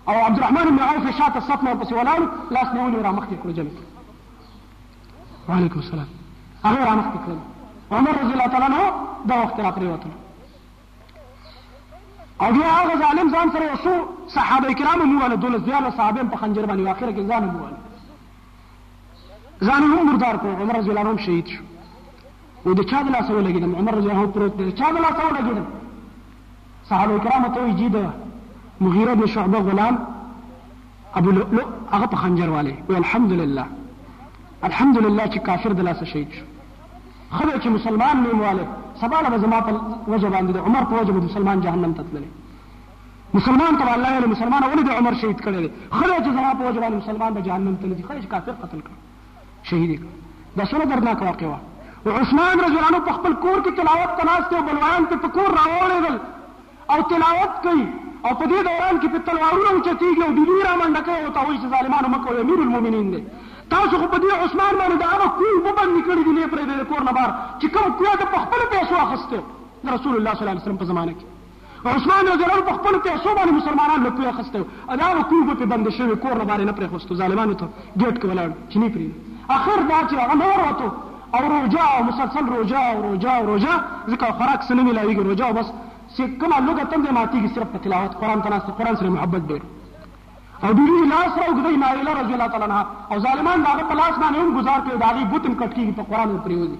او عبدالرحمن بن عوف شاته صف نه ورپسې ولاړو، لاس مې ونیو رامخکې کړو جمع کړو. وعلیکم السلام هغه رامخکې کړل عمر رضی الله تعالی عنه دا وخت را پریوتل او بیا هغه ظالم ځان سره یو څو صحابه کرامو موواله دولس دیارلس صحابه په خنجر باندې اخر کې ځان موواله ځان هم مردار کړو عمر رضی الله عنه هم شهید شو و د چا د لاسه ولګېدم عمر رضی الله عنه پروت دی چا د لاسه ولګېدم صحابه کرامو ته وایي جي د مغیره بن شعبه غلام ابو لؤلؤ هغه په خنجر والی وایي الحمدلله الحمدلله چې کافر د لاسه شهید شو ښه دی چې مسلمان نیم والی سبا له به زما په وجه باندې د عمر په وجه به مسلمان جهنم ته تللی مسلمان ته به الله ویل مسلمانه ولې د عمر شهید کړی دی ښه دی چې زما په وجه باندې مسلمان به جهنم ته نه ځي ښه دی چې کافر قتل کړ شهید یې کړ دا څومره دردناک واقع وه عثمان رضی الله عنه په خپل کور کې تلاوت ته ناست دی او بلوایان ته په کور راوړېدل او تلاوت کوي او په دې دوران کې په تلوارونه اوچتېږي او ډیلي را منډه کوي او ته وایي چې ظالمانو مه کوئ امیر المؤمنین دی تاسو خو په دې عثمان باندې د هغه کوی اوبه بندې کړي دي لې پرې د کور نه بار چې کوم کوی د په خپلو پیسو اخیستی د رسول الله صلی الله علیه وسلم په زمانه کې عثمان رضی الله په خپل پیسو باندې مسلمانان له کوی اخسته او دا کوی په بند شوی کور نه باندې نه پرې خوستو ظالمانو ته ګیټ کې ولاړ چې نه پرې اخر دا چې هغه نور وته او روجا او مسلسل روجا او روجا او روجا ځکه خوراک سره نه ملاویږي روجا بس چې کومه لوګه تم دې ماتیږي صرف په تلاوت قران ته ناست قران سره محبت ډېر او بیبي لاس راوګدې نایله رضی الله تعالی عنها او ظالمان دا په لاس باندې هم گزار کوي دا غي بوتم کټ کیږي په قران پرې وځي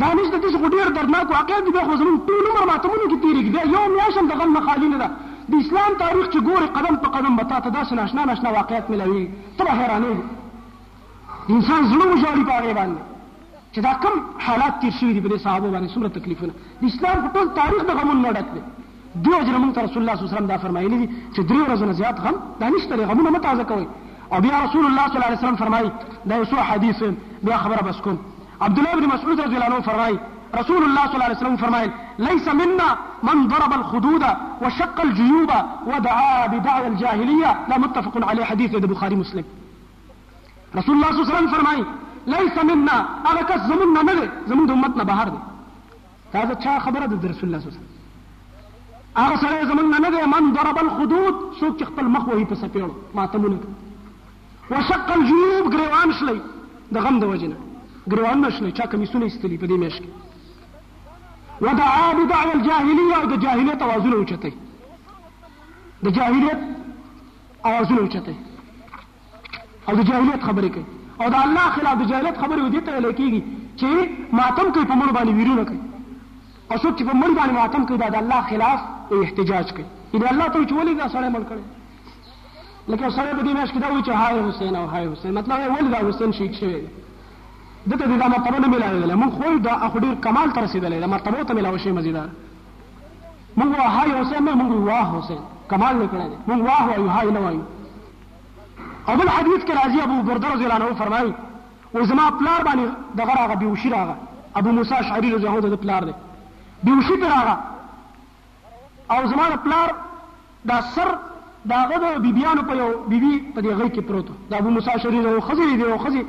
دا نشته تش خو ډیر دردناک واقعات دي بیا خو زمونږ ټول عمر ماتمونو کې تیریږي بیا یو میاشت هم د غم نه خالي نه ده د اسلام تاریخ چې ګورې قدم په قدم به تاته داسې ناشنا ناشنا واقعات ملاویږي ته به حیرانېږي د انسان زړه وژاړي په هغې باندې چې دا کم حالات تیر شوي دي په دې صحابه باندې څومره تکلیفونه د اسلام په ټول تاریخ د غمونو نه ډک دی دې وجې موږ ته رسول الله صلی الله علیه وسلم دا فرمایلي دي چې درې ورځې نه زیات غم دا نشته دی غمونه مه تازه کوئ او بیا رسول الله صلی الله علیه وسلم فرمایي دا یو څو حدیث بیا خبره بس کوم عبدالله بن مسعود رضی الله عنه فرمائی، رسول الله صلی الله علیه وسلم فرمایل، لیس منا من ضرب الخدود وشق الجیوب ودعا بدعوی الجاهلیه دا متفق علیه حدیث دی د بخاری مسلم. رسول الله صلی الله علیه وسلم فرمایي ليس منا هغه کس زمون نه نه دی زمون د امت نه بهر دی دا د چا خبره ده د رسول الله صلی الله علیه وسلم هغه سره زمون نه نه دی من ضرب الخدود څوک چې خپل مخ وهي په سپېړو ماتمونه وشق الجيوب ګریوان شلی د غم د وجنه ګریوانونه شلی چا کمیسونه ایستلی په دې میاشت کې ودعا بدعوى الجاهليه او د جاهلیت اوازونه اوچتای د جاهلیت اوازونه اوچتای او د جاهلیت خبرې کوي او د الله خلاف د جاهلیت خبرې ودې ته ویل کېږي چې ماتم کوي په مړ باندې ویرونه کوي او څوک چې په مړ باندې ماتم کوي دا د الله خلاف احتجاج کوي ان الله ته چې ولې دا سړی مړ کړی لکه سره په دې مېش کې دا وایي چې هاي حسین او هاي حسین مطلب یې ولې دا حسین شهید شوی دته دې دا مرتبه نه ملاوېدله موږ خو دا خو ډېر کمال ته رسېدلی دا مرتبو ته ملاوه شي مزیدار موږ وایو هاي حسین نه موږ واه حسین کمال نه کړی موږ واه وایو هاي نه وایو او بل حدیث کې راځي ابو برده رضی الله عنه فرمایي و زما پلار باندې دغه راغه بیوشي راغه ابو موسی اشعري رضی الله عنه د پلار دی بیوشي ته راغه او زما د پلار دا سر د هغه د بیبیانو په یو بیبي په دې غیږ کې پروت و د ابو موسی شري د یو ښځې د یو ښځې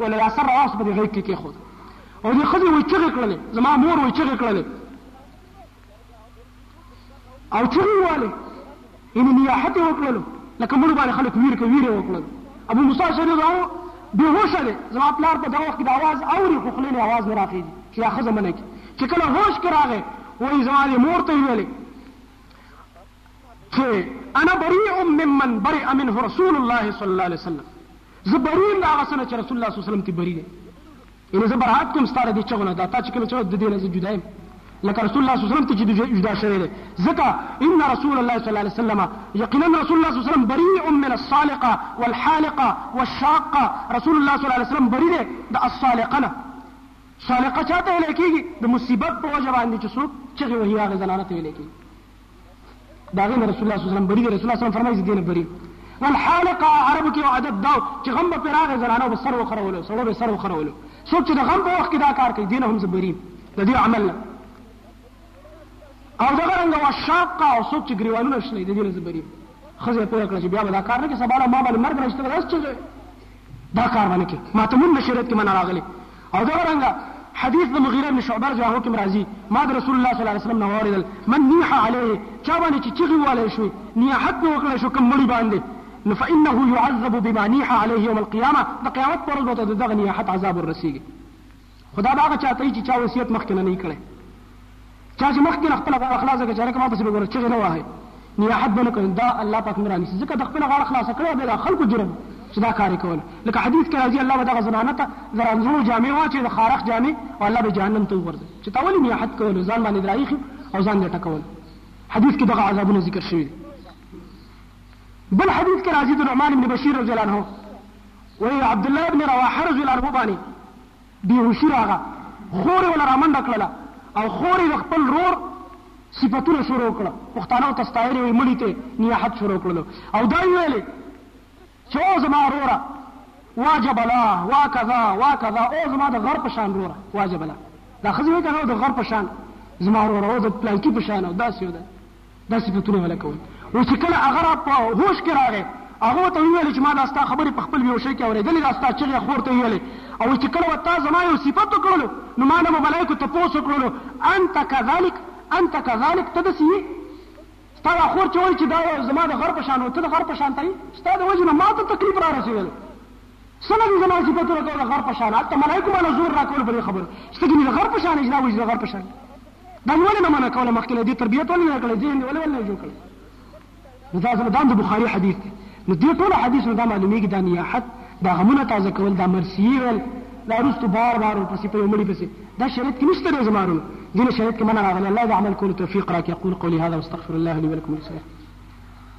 وله دا سر راواخیست په دې غیږ کې کېښود او دې ښځې وایي چغې کړلې زما مور وایي چغې کړلې او چغې یې والې یعنی نیاحت یې وکړلو لکه مړو باندې خلک ویر کوي ویر یې وکړلو ابو موسی شریف راو بې هوشه دی زما پلار په دغه وخت کې د اواز اوري خو خولې نه اواز نه راخېږي چې دا ښځه منه کړي چې کله هوش کې راغی وایي زما دې مور ته یې ویلې چې انا بریء ممن برئ منه رسول الله صلی الله علیه وسلم زه بری یم د هغه څه نه چې رسول الله صلی الله علیه وسلم ترې بری دی یعنی زه برات کوم ستا له دې چغو نه دا تا چې کومې چغې د دې نه زه جدا یم لکه رسول الله صلی الله علیه وسلم ته چې جدا شوی دی ځکه ان رسول الله صلی الله علیه وسلم یقینا رسول الله صلی الله علیه وسلم بریء من الصالقه والحالقه والشاقه رسول الله صلی الله علیه وسلم بری دی د الصالقه نه صالقه چاته ویل کېږي د مصیبت په وجه باندې چې څوک چغې وهي هغې زنانه ته ویل کېږي دا غي رسول الله صلی الله علیه وسلم بری رسول الله صلی الله علیه وسلم فرمایي دین بری والحالقه عربو کې عادت دا چې غم په راغې زنانو به سر وخرولو سړو به سر وخرولو څوک چې د غم په وخت کې دا کار کوي دین هم زبري د دې عمل نه او دا رنګ وشاقه او څوک چې ګریوانونه شلې د دې زبري خزه په کړ چې بیا دا کار نه کې سبا ما باندې مرګ راځي ته راځي دا کار باندې کې ما ته مون بشریت کې من راغلي او دا رنګه حدیث د مغیره بن شعبه رضی الله عنه راضي ما د رسول الله صلی الله علیه وسلم نو اوریدل من نیح علیه چا باندې چې چغي والي شوی نیحت نو وکړ شو کوم مړي باندې نو فانه يعذب بما نيح عليه يوم القيامه د قیامت پر ورځ ته دغه نیحت عذاب ورسیږي خو دا به هغه چاته وي چې چا وصیت مخکې نه نه وي کړی. چا چې مخکې نه خپله غاړه خلاصه کړه چې هلکه ما پسې به ګوره چغې نه وهئ، نیاحت به نه کوئ، دا الله پاک نه رانیسي، ځکه ده خپله غاړه خلاصه کړې او بیا د خلکو جرم و چې دا کار یې کولو. لکه حدیث کې راځي الله به دغه زنانه ته د رنځونو جامې واچوي، د خارښ جامې، او الله به یې جهنم ته وغورځوي چې تا ولې نیاحت کولو، ځان باندې دې راایښي او ځان دې ټکولو. حدیث کې دغه عذابونه ذکر شوي دي. بل حدیث کې راځي د نعمان بن بشیر رضی الله عنه وایي عبدالله ابن رواحه رضی الله عنه باندې بې هوشي راغه، خور یې وله رامنډه کړله او خور یې د خپل ورور صفتونه شروع کړه، پښتانه ورته ستایلې وایي مړي ته نیاحت شروع کړلو او دا یې ویلې چې او زما وروره وا جبلا وا کذا وا کذا او زما د غر په شان وروره وا جبلا دا ښځې وایي که نه د غر په شان زما وروره او د پلانکي په شان او داسې او داسې دا صفتونه ولا کول نو چې کله هغه را په هوش کې راغی هغه ته ویل چې ما دا ستا خبرې په خپل یو شي کې اورېدلې دا ستا چغې خور ته ویلې او چې کله وتا زما یو صفت وکړلو نو ما نه ملایکو ته پوس وکړلو انت کذالک انت کذالک ته دسی ستا دا خور چې وایي چې دا زما د غر په شان ته د غر په شان ته ستا د وجه نه ما ته تکلیف را رسېدل سمه زما صفاتونه کوله غر په شان حتی ملایکو ما زور را کول په خبره ستګنی د غر په شان اجازه وجه د غر په شان دا مې ولې نه منع کوله مخکې دې تربیت ولې نه کړی ذهن دې ولې ولې نه جوړ کړی نو دا زموږ د بخاري حدیث دی نو دې ټول حدیث نو دا معلومیږي دا نیاحت دا غمونه تازه کول دا مرسیه ویل دا وروسته بار بار ورپسې په یو مړي پسې دا شریعت کې نشته دی زما وروڼو ځینې شریعت کې منع راغلی الله د عمل کولو توفیق راکړي اقول قولي هذا واستغفر الله لي ولکم ولسائر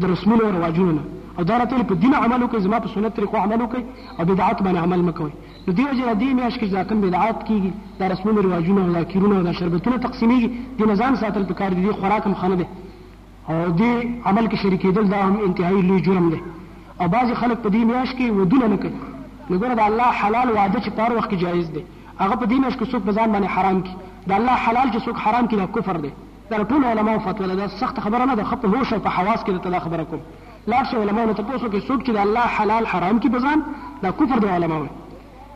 د رسمونو او رواجونو نه او دا راته ویل په دین عمل وکړئ زما په سنت طریقو عمل وکړئ او بدعت باندې عمل مه کوئ نو دې وجه نه دې میاشت کې چې دا کوم بدعات کېږي دا رسمونه رواجونه او دا کیرونه او دا شربتونه تقسیمېږي دې نه ځان ساتل پکار دي دې خوراک هم ښه نه دی او دې عمل کې شریکېدل دا هم انتهایي لوی جرم دی او بعضې خلک په دې میاشت کې ودونه نه کوي نو ګوره د الله حلال واده چې په هر وخت کې جایز دی هغه په دې میاشت کې څوک په ځان باندې حرام کړي د الله حلال چې څوک حرام کړي دا کفر دی دا د ټولو علماوو فتوا ده، دا سخته خبره نه ده، ښه په هوش او په حواس کې درته دا خبره کوم، لاړ شئ علماوو نه تپوس وکړئ، څوک چې د الله حلال حرام کړي په ځان، دا کفر دی علماوې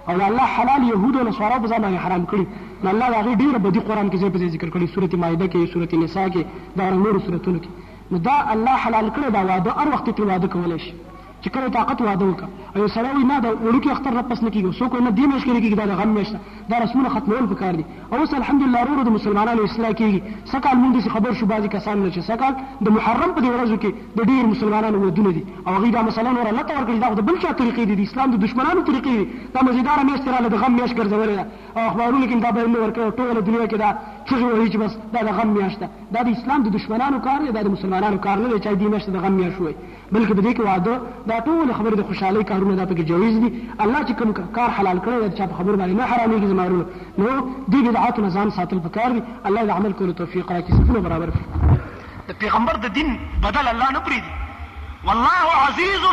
او د الله حلال یهودو او نصاراو په ځان باندې حرام کړي، نو الله د هغې ډېره بدي قرآن کې ځای په ځای ذکر کړې، سورت مائده کې، سورت نساء کې، دغرنګه نورو سورتونو کې، نو دا الله حلال کړی، دا واده هر وخت یې ترې واده کولی شي. چې کله طاقت واده وکړه او یو سړی وایي نه د وړوکي اختر رب پس نه کېږي او څوک وایي نه دې میاشت کې نه کېږي دا د غم میاشت ده دا رسمونه ختمول په کار دي او اوس الحمدلله ورو ورو د مسلمانانو اصلاح کېږي سږکال مونږ داسې خبر شو بعضې کسانو نه چې سږکال د محرم په دې ورځو کې د ډېرو مسلمانانو ودونه دي او هغوی دا مسله نوره لته ورکړه چې دا خو د بل چا طریقې دي د اسلام د دښمنانو طریقې دي دا مزیداره میاشت راله د غم میاشت ګرځولې ده او اخبارونو کې دا بیان نه ورکوي او ټوله دنیا کې دا چغې وهي چې بس دا د غم میاشت ده دا د اسلام د دښمنانو کار دی دا د مسلمانانو کار نه دی چې دې میاشت د غم میاشت ووایي بلکه په دې کې واده دا ټول خبرې د خوشحالۍ کارونه دا پکې جویز دي الله چې کوم کار حلال کړی دی چا په خبرو باندې نه حرامېږي زما ورونو نو دې بدعاتو نه ځان ساتل پکار دي الله د عمل کولو توفیق راکړي صفونه برابر کړي د پیغمبر د دین بدل الله نه پریږدي والله عزیز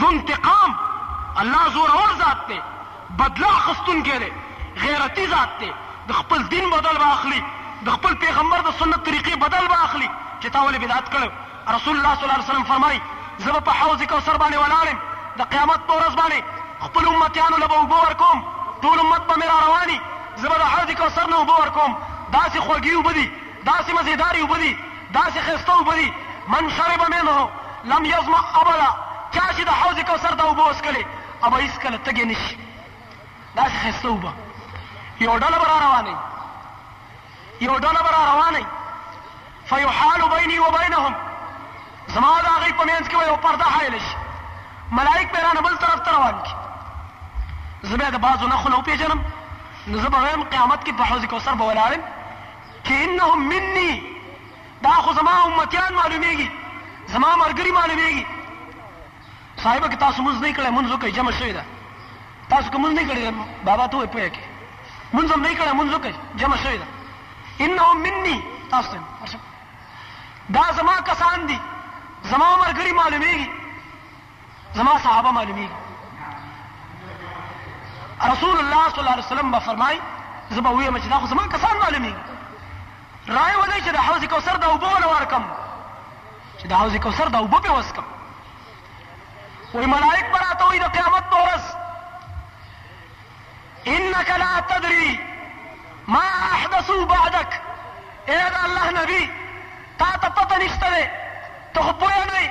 ذو انتقام الله زورور ذات دی بدله اخیستونکی دی غیرتي ذات دی د خپل دین بدل به اخلي د خپل پیغمبر د سنت طریقې بدل به اخلي چې تا ولې بدعت کړی رسول الله صلی الله علیه وسلم فرمائی، زه به په حوض کوثر باندې ولاړ یم، د قیامت په ورځ باندې خپلو امتیانو له به اوبه ورکوم، ټول امت به مې را رواني، زه به د حوض کوثر نه اوبه ورکوم، داسې خوږې اوبه دي، داسې مزېدارې اوبه دي، داسې ښایسته اوبه دي، من شرب منه لم یظمأ ابدا، چا چې د حوض کوثر دا اوبه وڅکلې او به هیڅکله تږی نشي، داسې ښایسته اوبه، یوه ډله به را روانه وي. یوه ډله به راروانه وي، فیحال بیني و بینهم، زما او د هغوی په منځ کې به یوه پرده حایله شي، ملایک به یې رانه بل طرف ته روان کړي، زه به یې د بعضو نښو نه وپېژنم، نو زه به وایم قیامت کې په حوض کوثر به ولاړ یم چې انهم مني، دا خو زما امتیان معلومېږي، زما ملګري معلومېږي. صاحب که تاسو مونځ نه کړی مونځ وکړئ جمع شوې ده تاسو که مونځ نه کړی بابا ته وایي پوهه کې مونځ هم نه کړی مونځ وکړئ جمع شوې ده انهم مني تاسو دا زما کسان دي زما مرګري معلومیږي زما صحابه معلومیږي رسول الله صلی الله علیه وسلم به فرمای زه به ویم چې دا خو زما کسان معلومیږي رای ولۍ چې د حوض کوثر دا اوبه ولا ورکم چې د حوض کوثر دا اوبه په وسکم وای ملائک براته وي د قیامت په ورځ انك لا تدري ما احدثوا بعدك اے دا الله نبی تا ته پته نشته ته خو پوه نه یی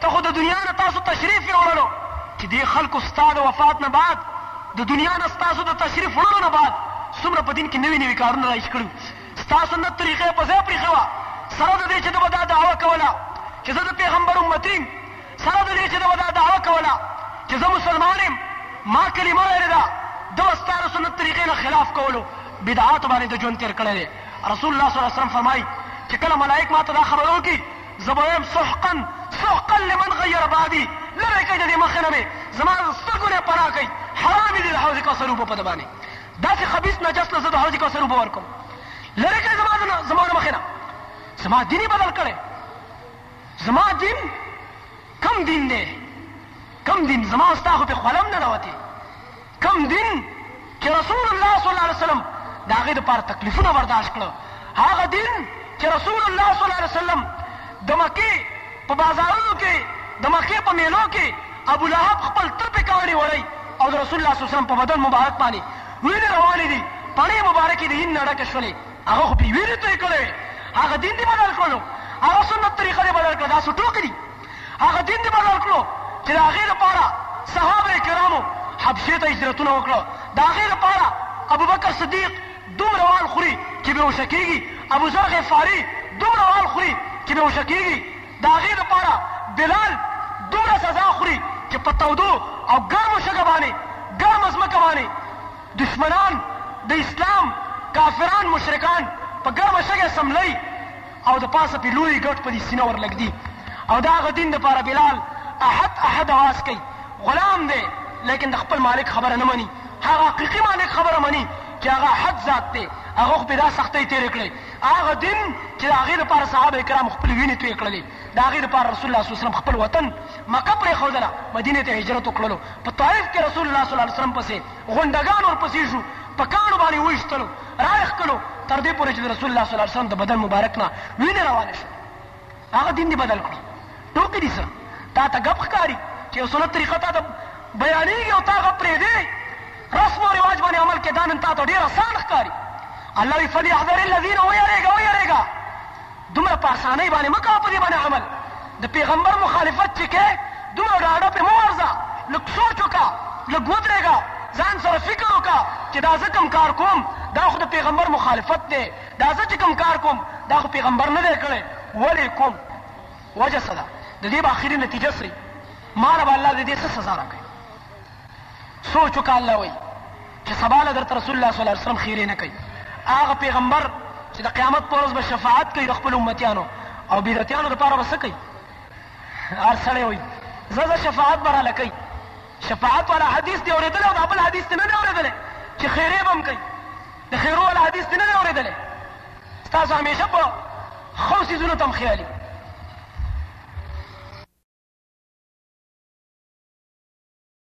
ته خو د دنیا نه تاسو تشریف یوړلو چی دی خلکو ستا د وفات نه بعد د دنیا نه ستاسو د تشریف وړلو نه بعد څومره په دین کی نوی نوی کارونه رایج کړی وو ستا سنت طریقه په ځای پریښی وه سره د دی چی ده به دا دعوه کوله چی زه د پیغمبر امتی یم سره د دی چی ده به دا دعوه کوله چی زه مسلمان یم ما کلمه ویلی ده ده به ستا د سنت طریقه نه خلاف کولو بدعاتو باندې د ژوند تیر کړی دی رسول الله صلی الله علیه وسلم فرمایي چې کله ملائک ما ته دا خبر وکړي زه به وایم سحقا سحقا لمن غیر بعدي لرې کړئ د دې مخې نه مې زما سترګو نه پناه کوي حرام دي د حوض کوثر اوبه په ده باندې داسې خبیث نجس له زه د حوض کوثر اوبه ورکوم لرې کړئ زما نه زما د مخې نه زما دین یې بدل کړی زما دین کم دین دی کم دین زما ستا خو پې خوله هم نه راوتې کوم دين چې رسول الله صلی الله عليه وسلم د هغې دپاره تکلیفونه برداشت کړه هغه دين چې رسول الله صلی الله عليه وسلم د مکې په بازارونو کې د مکې په میلو کې ابو لهب خپل ترپې کاڼي وړی او د رسول الله صلی الله عليه وسلم په بدن مبارک باندې وینې روانې دي پړې مبارکې د هین نه ډکې شولې هغه خو بې وینې توی کړی هغه دین دې بدل کړلو هغه سنت طریقه دې بدل کړه دا څه ټوکې دي هغه دین دې بدل کړو چې د هغې لپاره صحابه کرامو حبشې ته هجرتونه وکړه د هغې لپاره ابوبکر صدیق دومره وال خوري چې بې هوشه کېږي ابوذر غفاري دومره وال خوري چې بې هوشه کېږي د هغې لپاره بلال دومره سزا خوري چې په تودو او ګرمو شګه باندې ګرمه ځمکه باندې دشمنان د اسلام کافران مشرکان په ګرمه شګه سملوي او د پاسه پرې لوی ګټ په دې سینه ورلږدي او د هغه دین لپاره بلال احد احد اواز کوي، غلام دی لیکن د خپل مالک خبره نه مني، هغه حقیقي مالک خبره مني چې هغه احد ذات دی، هغه خو پرې دا سختۍ تېرې کړې، هغه دین چې د هغې لپاره صحابه کرامو خپلې وینې تویې کړلې، د هغې لپاره رسول الله صلی الله علیه وسلم خپل وطن مکه پرېښودله، مدینې ته هجرت وکړلو، په طائف کې رسول الله صلی الله علیه وسلم پسې. غونډه ګان ورپسې شو په کاڼو باندې وویشتلو رایې ښکلو تر دې پورې چې د رسول الله صلی الله علیه وسلم د بدن مبارک نه وینې روانې شوې هغه دین دې بدل کړو ټوکې دي څه تا ته ګپ ښکاري چې یو سنت طریقه تا ته بیانېږي او تا هغه پرېږدې رسم او رواج باندې عمل کې دا نن تا ته ډېر اسان ښکاري الله وي فلیحذر الذین ویرېږه ویرېږه دومره په اسانۍ باندې مه کوه په دې باندې عمل د پیغمبر مخالفت چې کې دومره ډاډه په مو ورځه لږ سوچ وکړه لږ ودرېږه ځان سره فکر وکړه چې دا زه کوم کار کوم دا خو د پیغمبر مخالفت دی دا زه چې کوم کار کوم دا خو پیغمبر نه دی کړی ولې کوم وجه څه ده د دې به اخري نتیجه څه ما رب الله د دې څه سزا راکړي سوچ وکړه الله وایي چې سبا له درته رسول الله صلی الله علیه وسلم خیرې نه کوي هغه پیغمبر چې د قیامت په ورځ به شفاعت کوي د خپلو امتیانو او بدعتیانو دپاره به څه کوي هر سړی وایي زه زه شفاعت به راله کوي شفاعت والا حدیث دی اورېدلی او دا بل حدیث دی نه دی اورېدلی چې خیرې به هم کوي د خیرو والا حدیث دی نه دی اورېدلی ستاسو همیشه په ښو څیزونو ته هم خیالي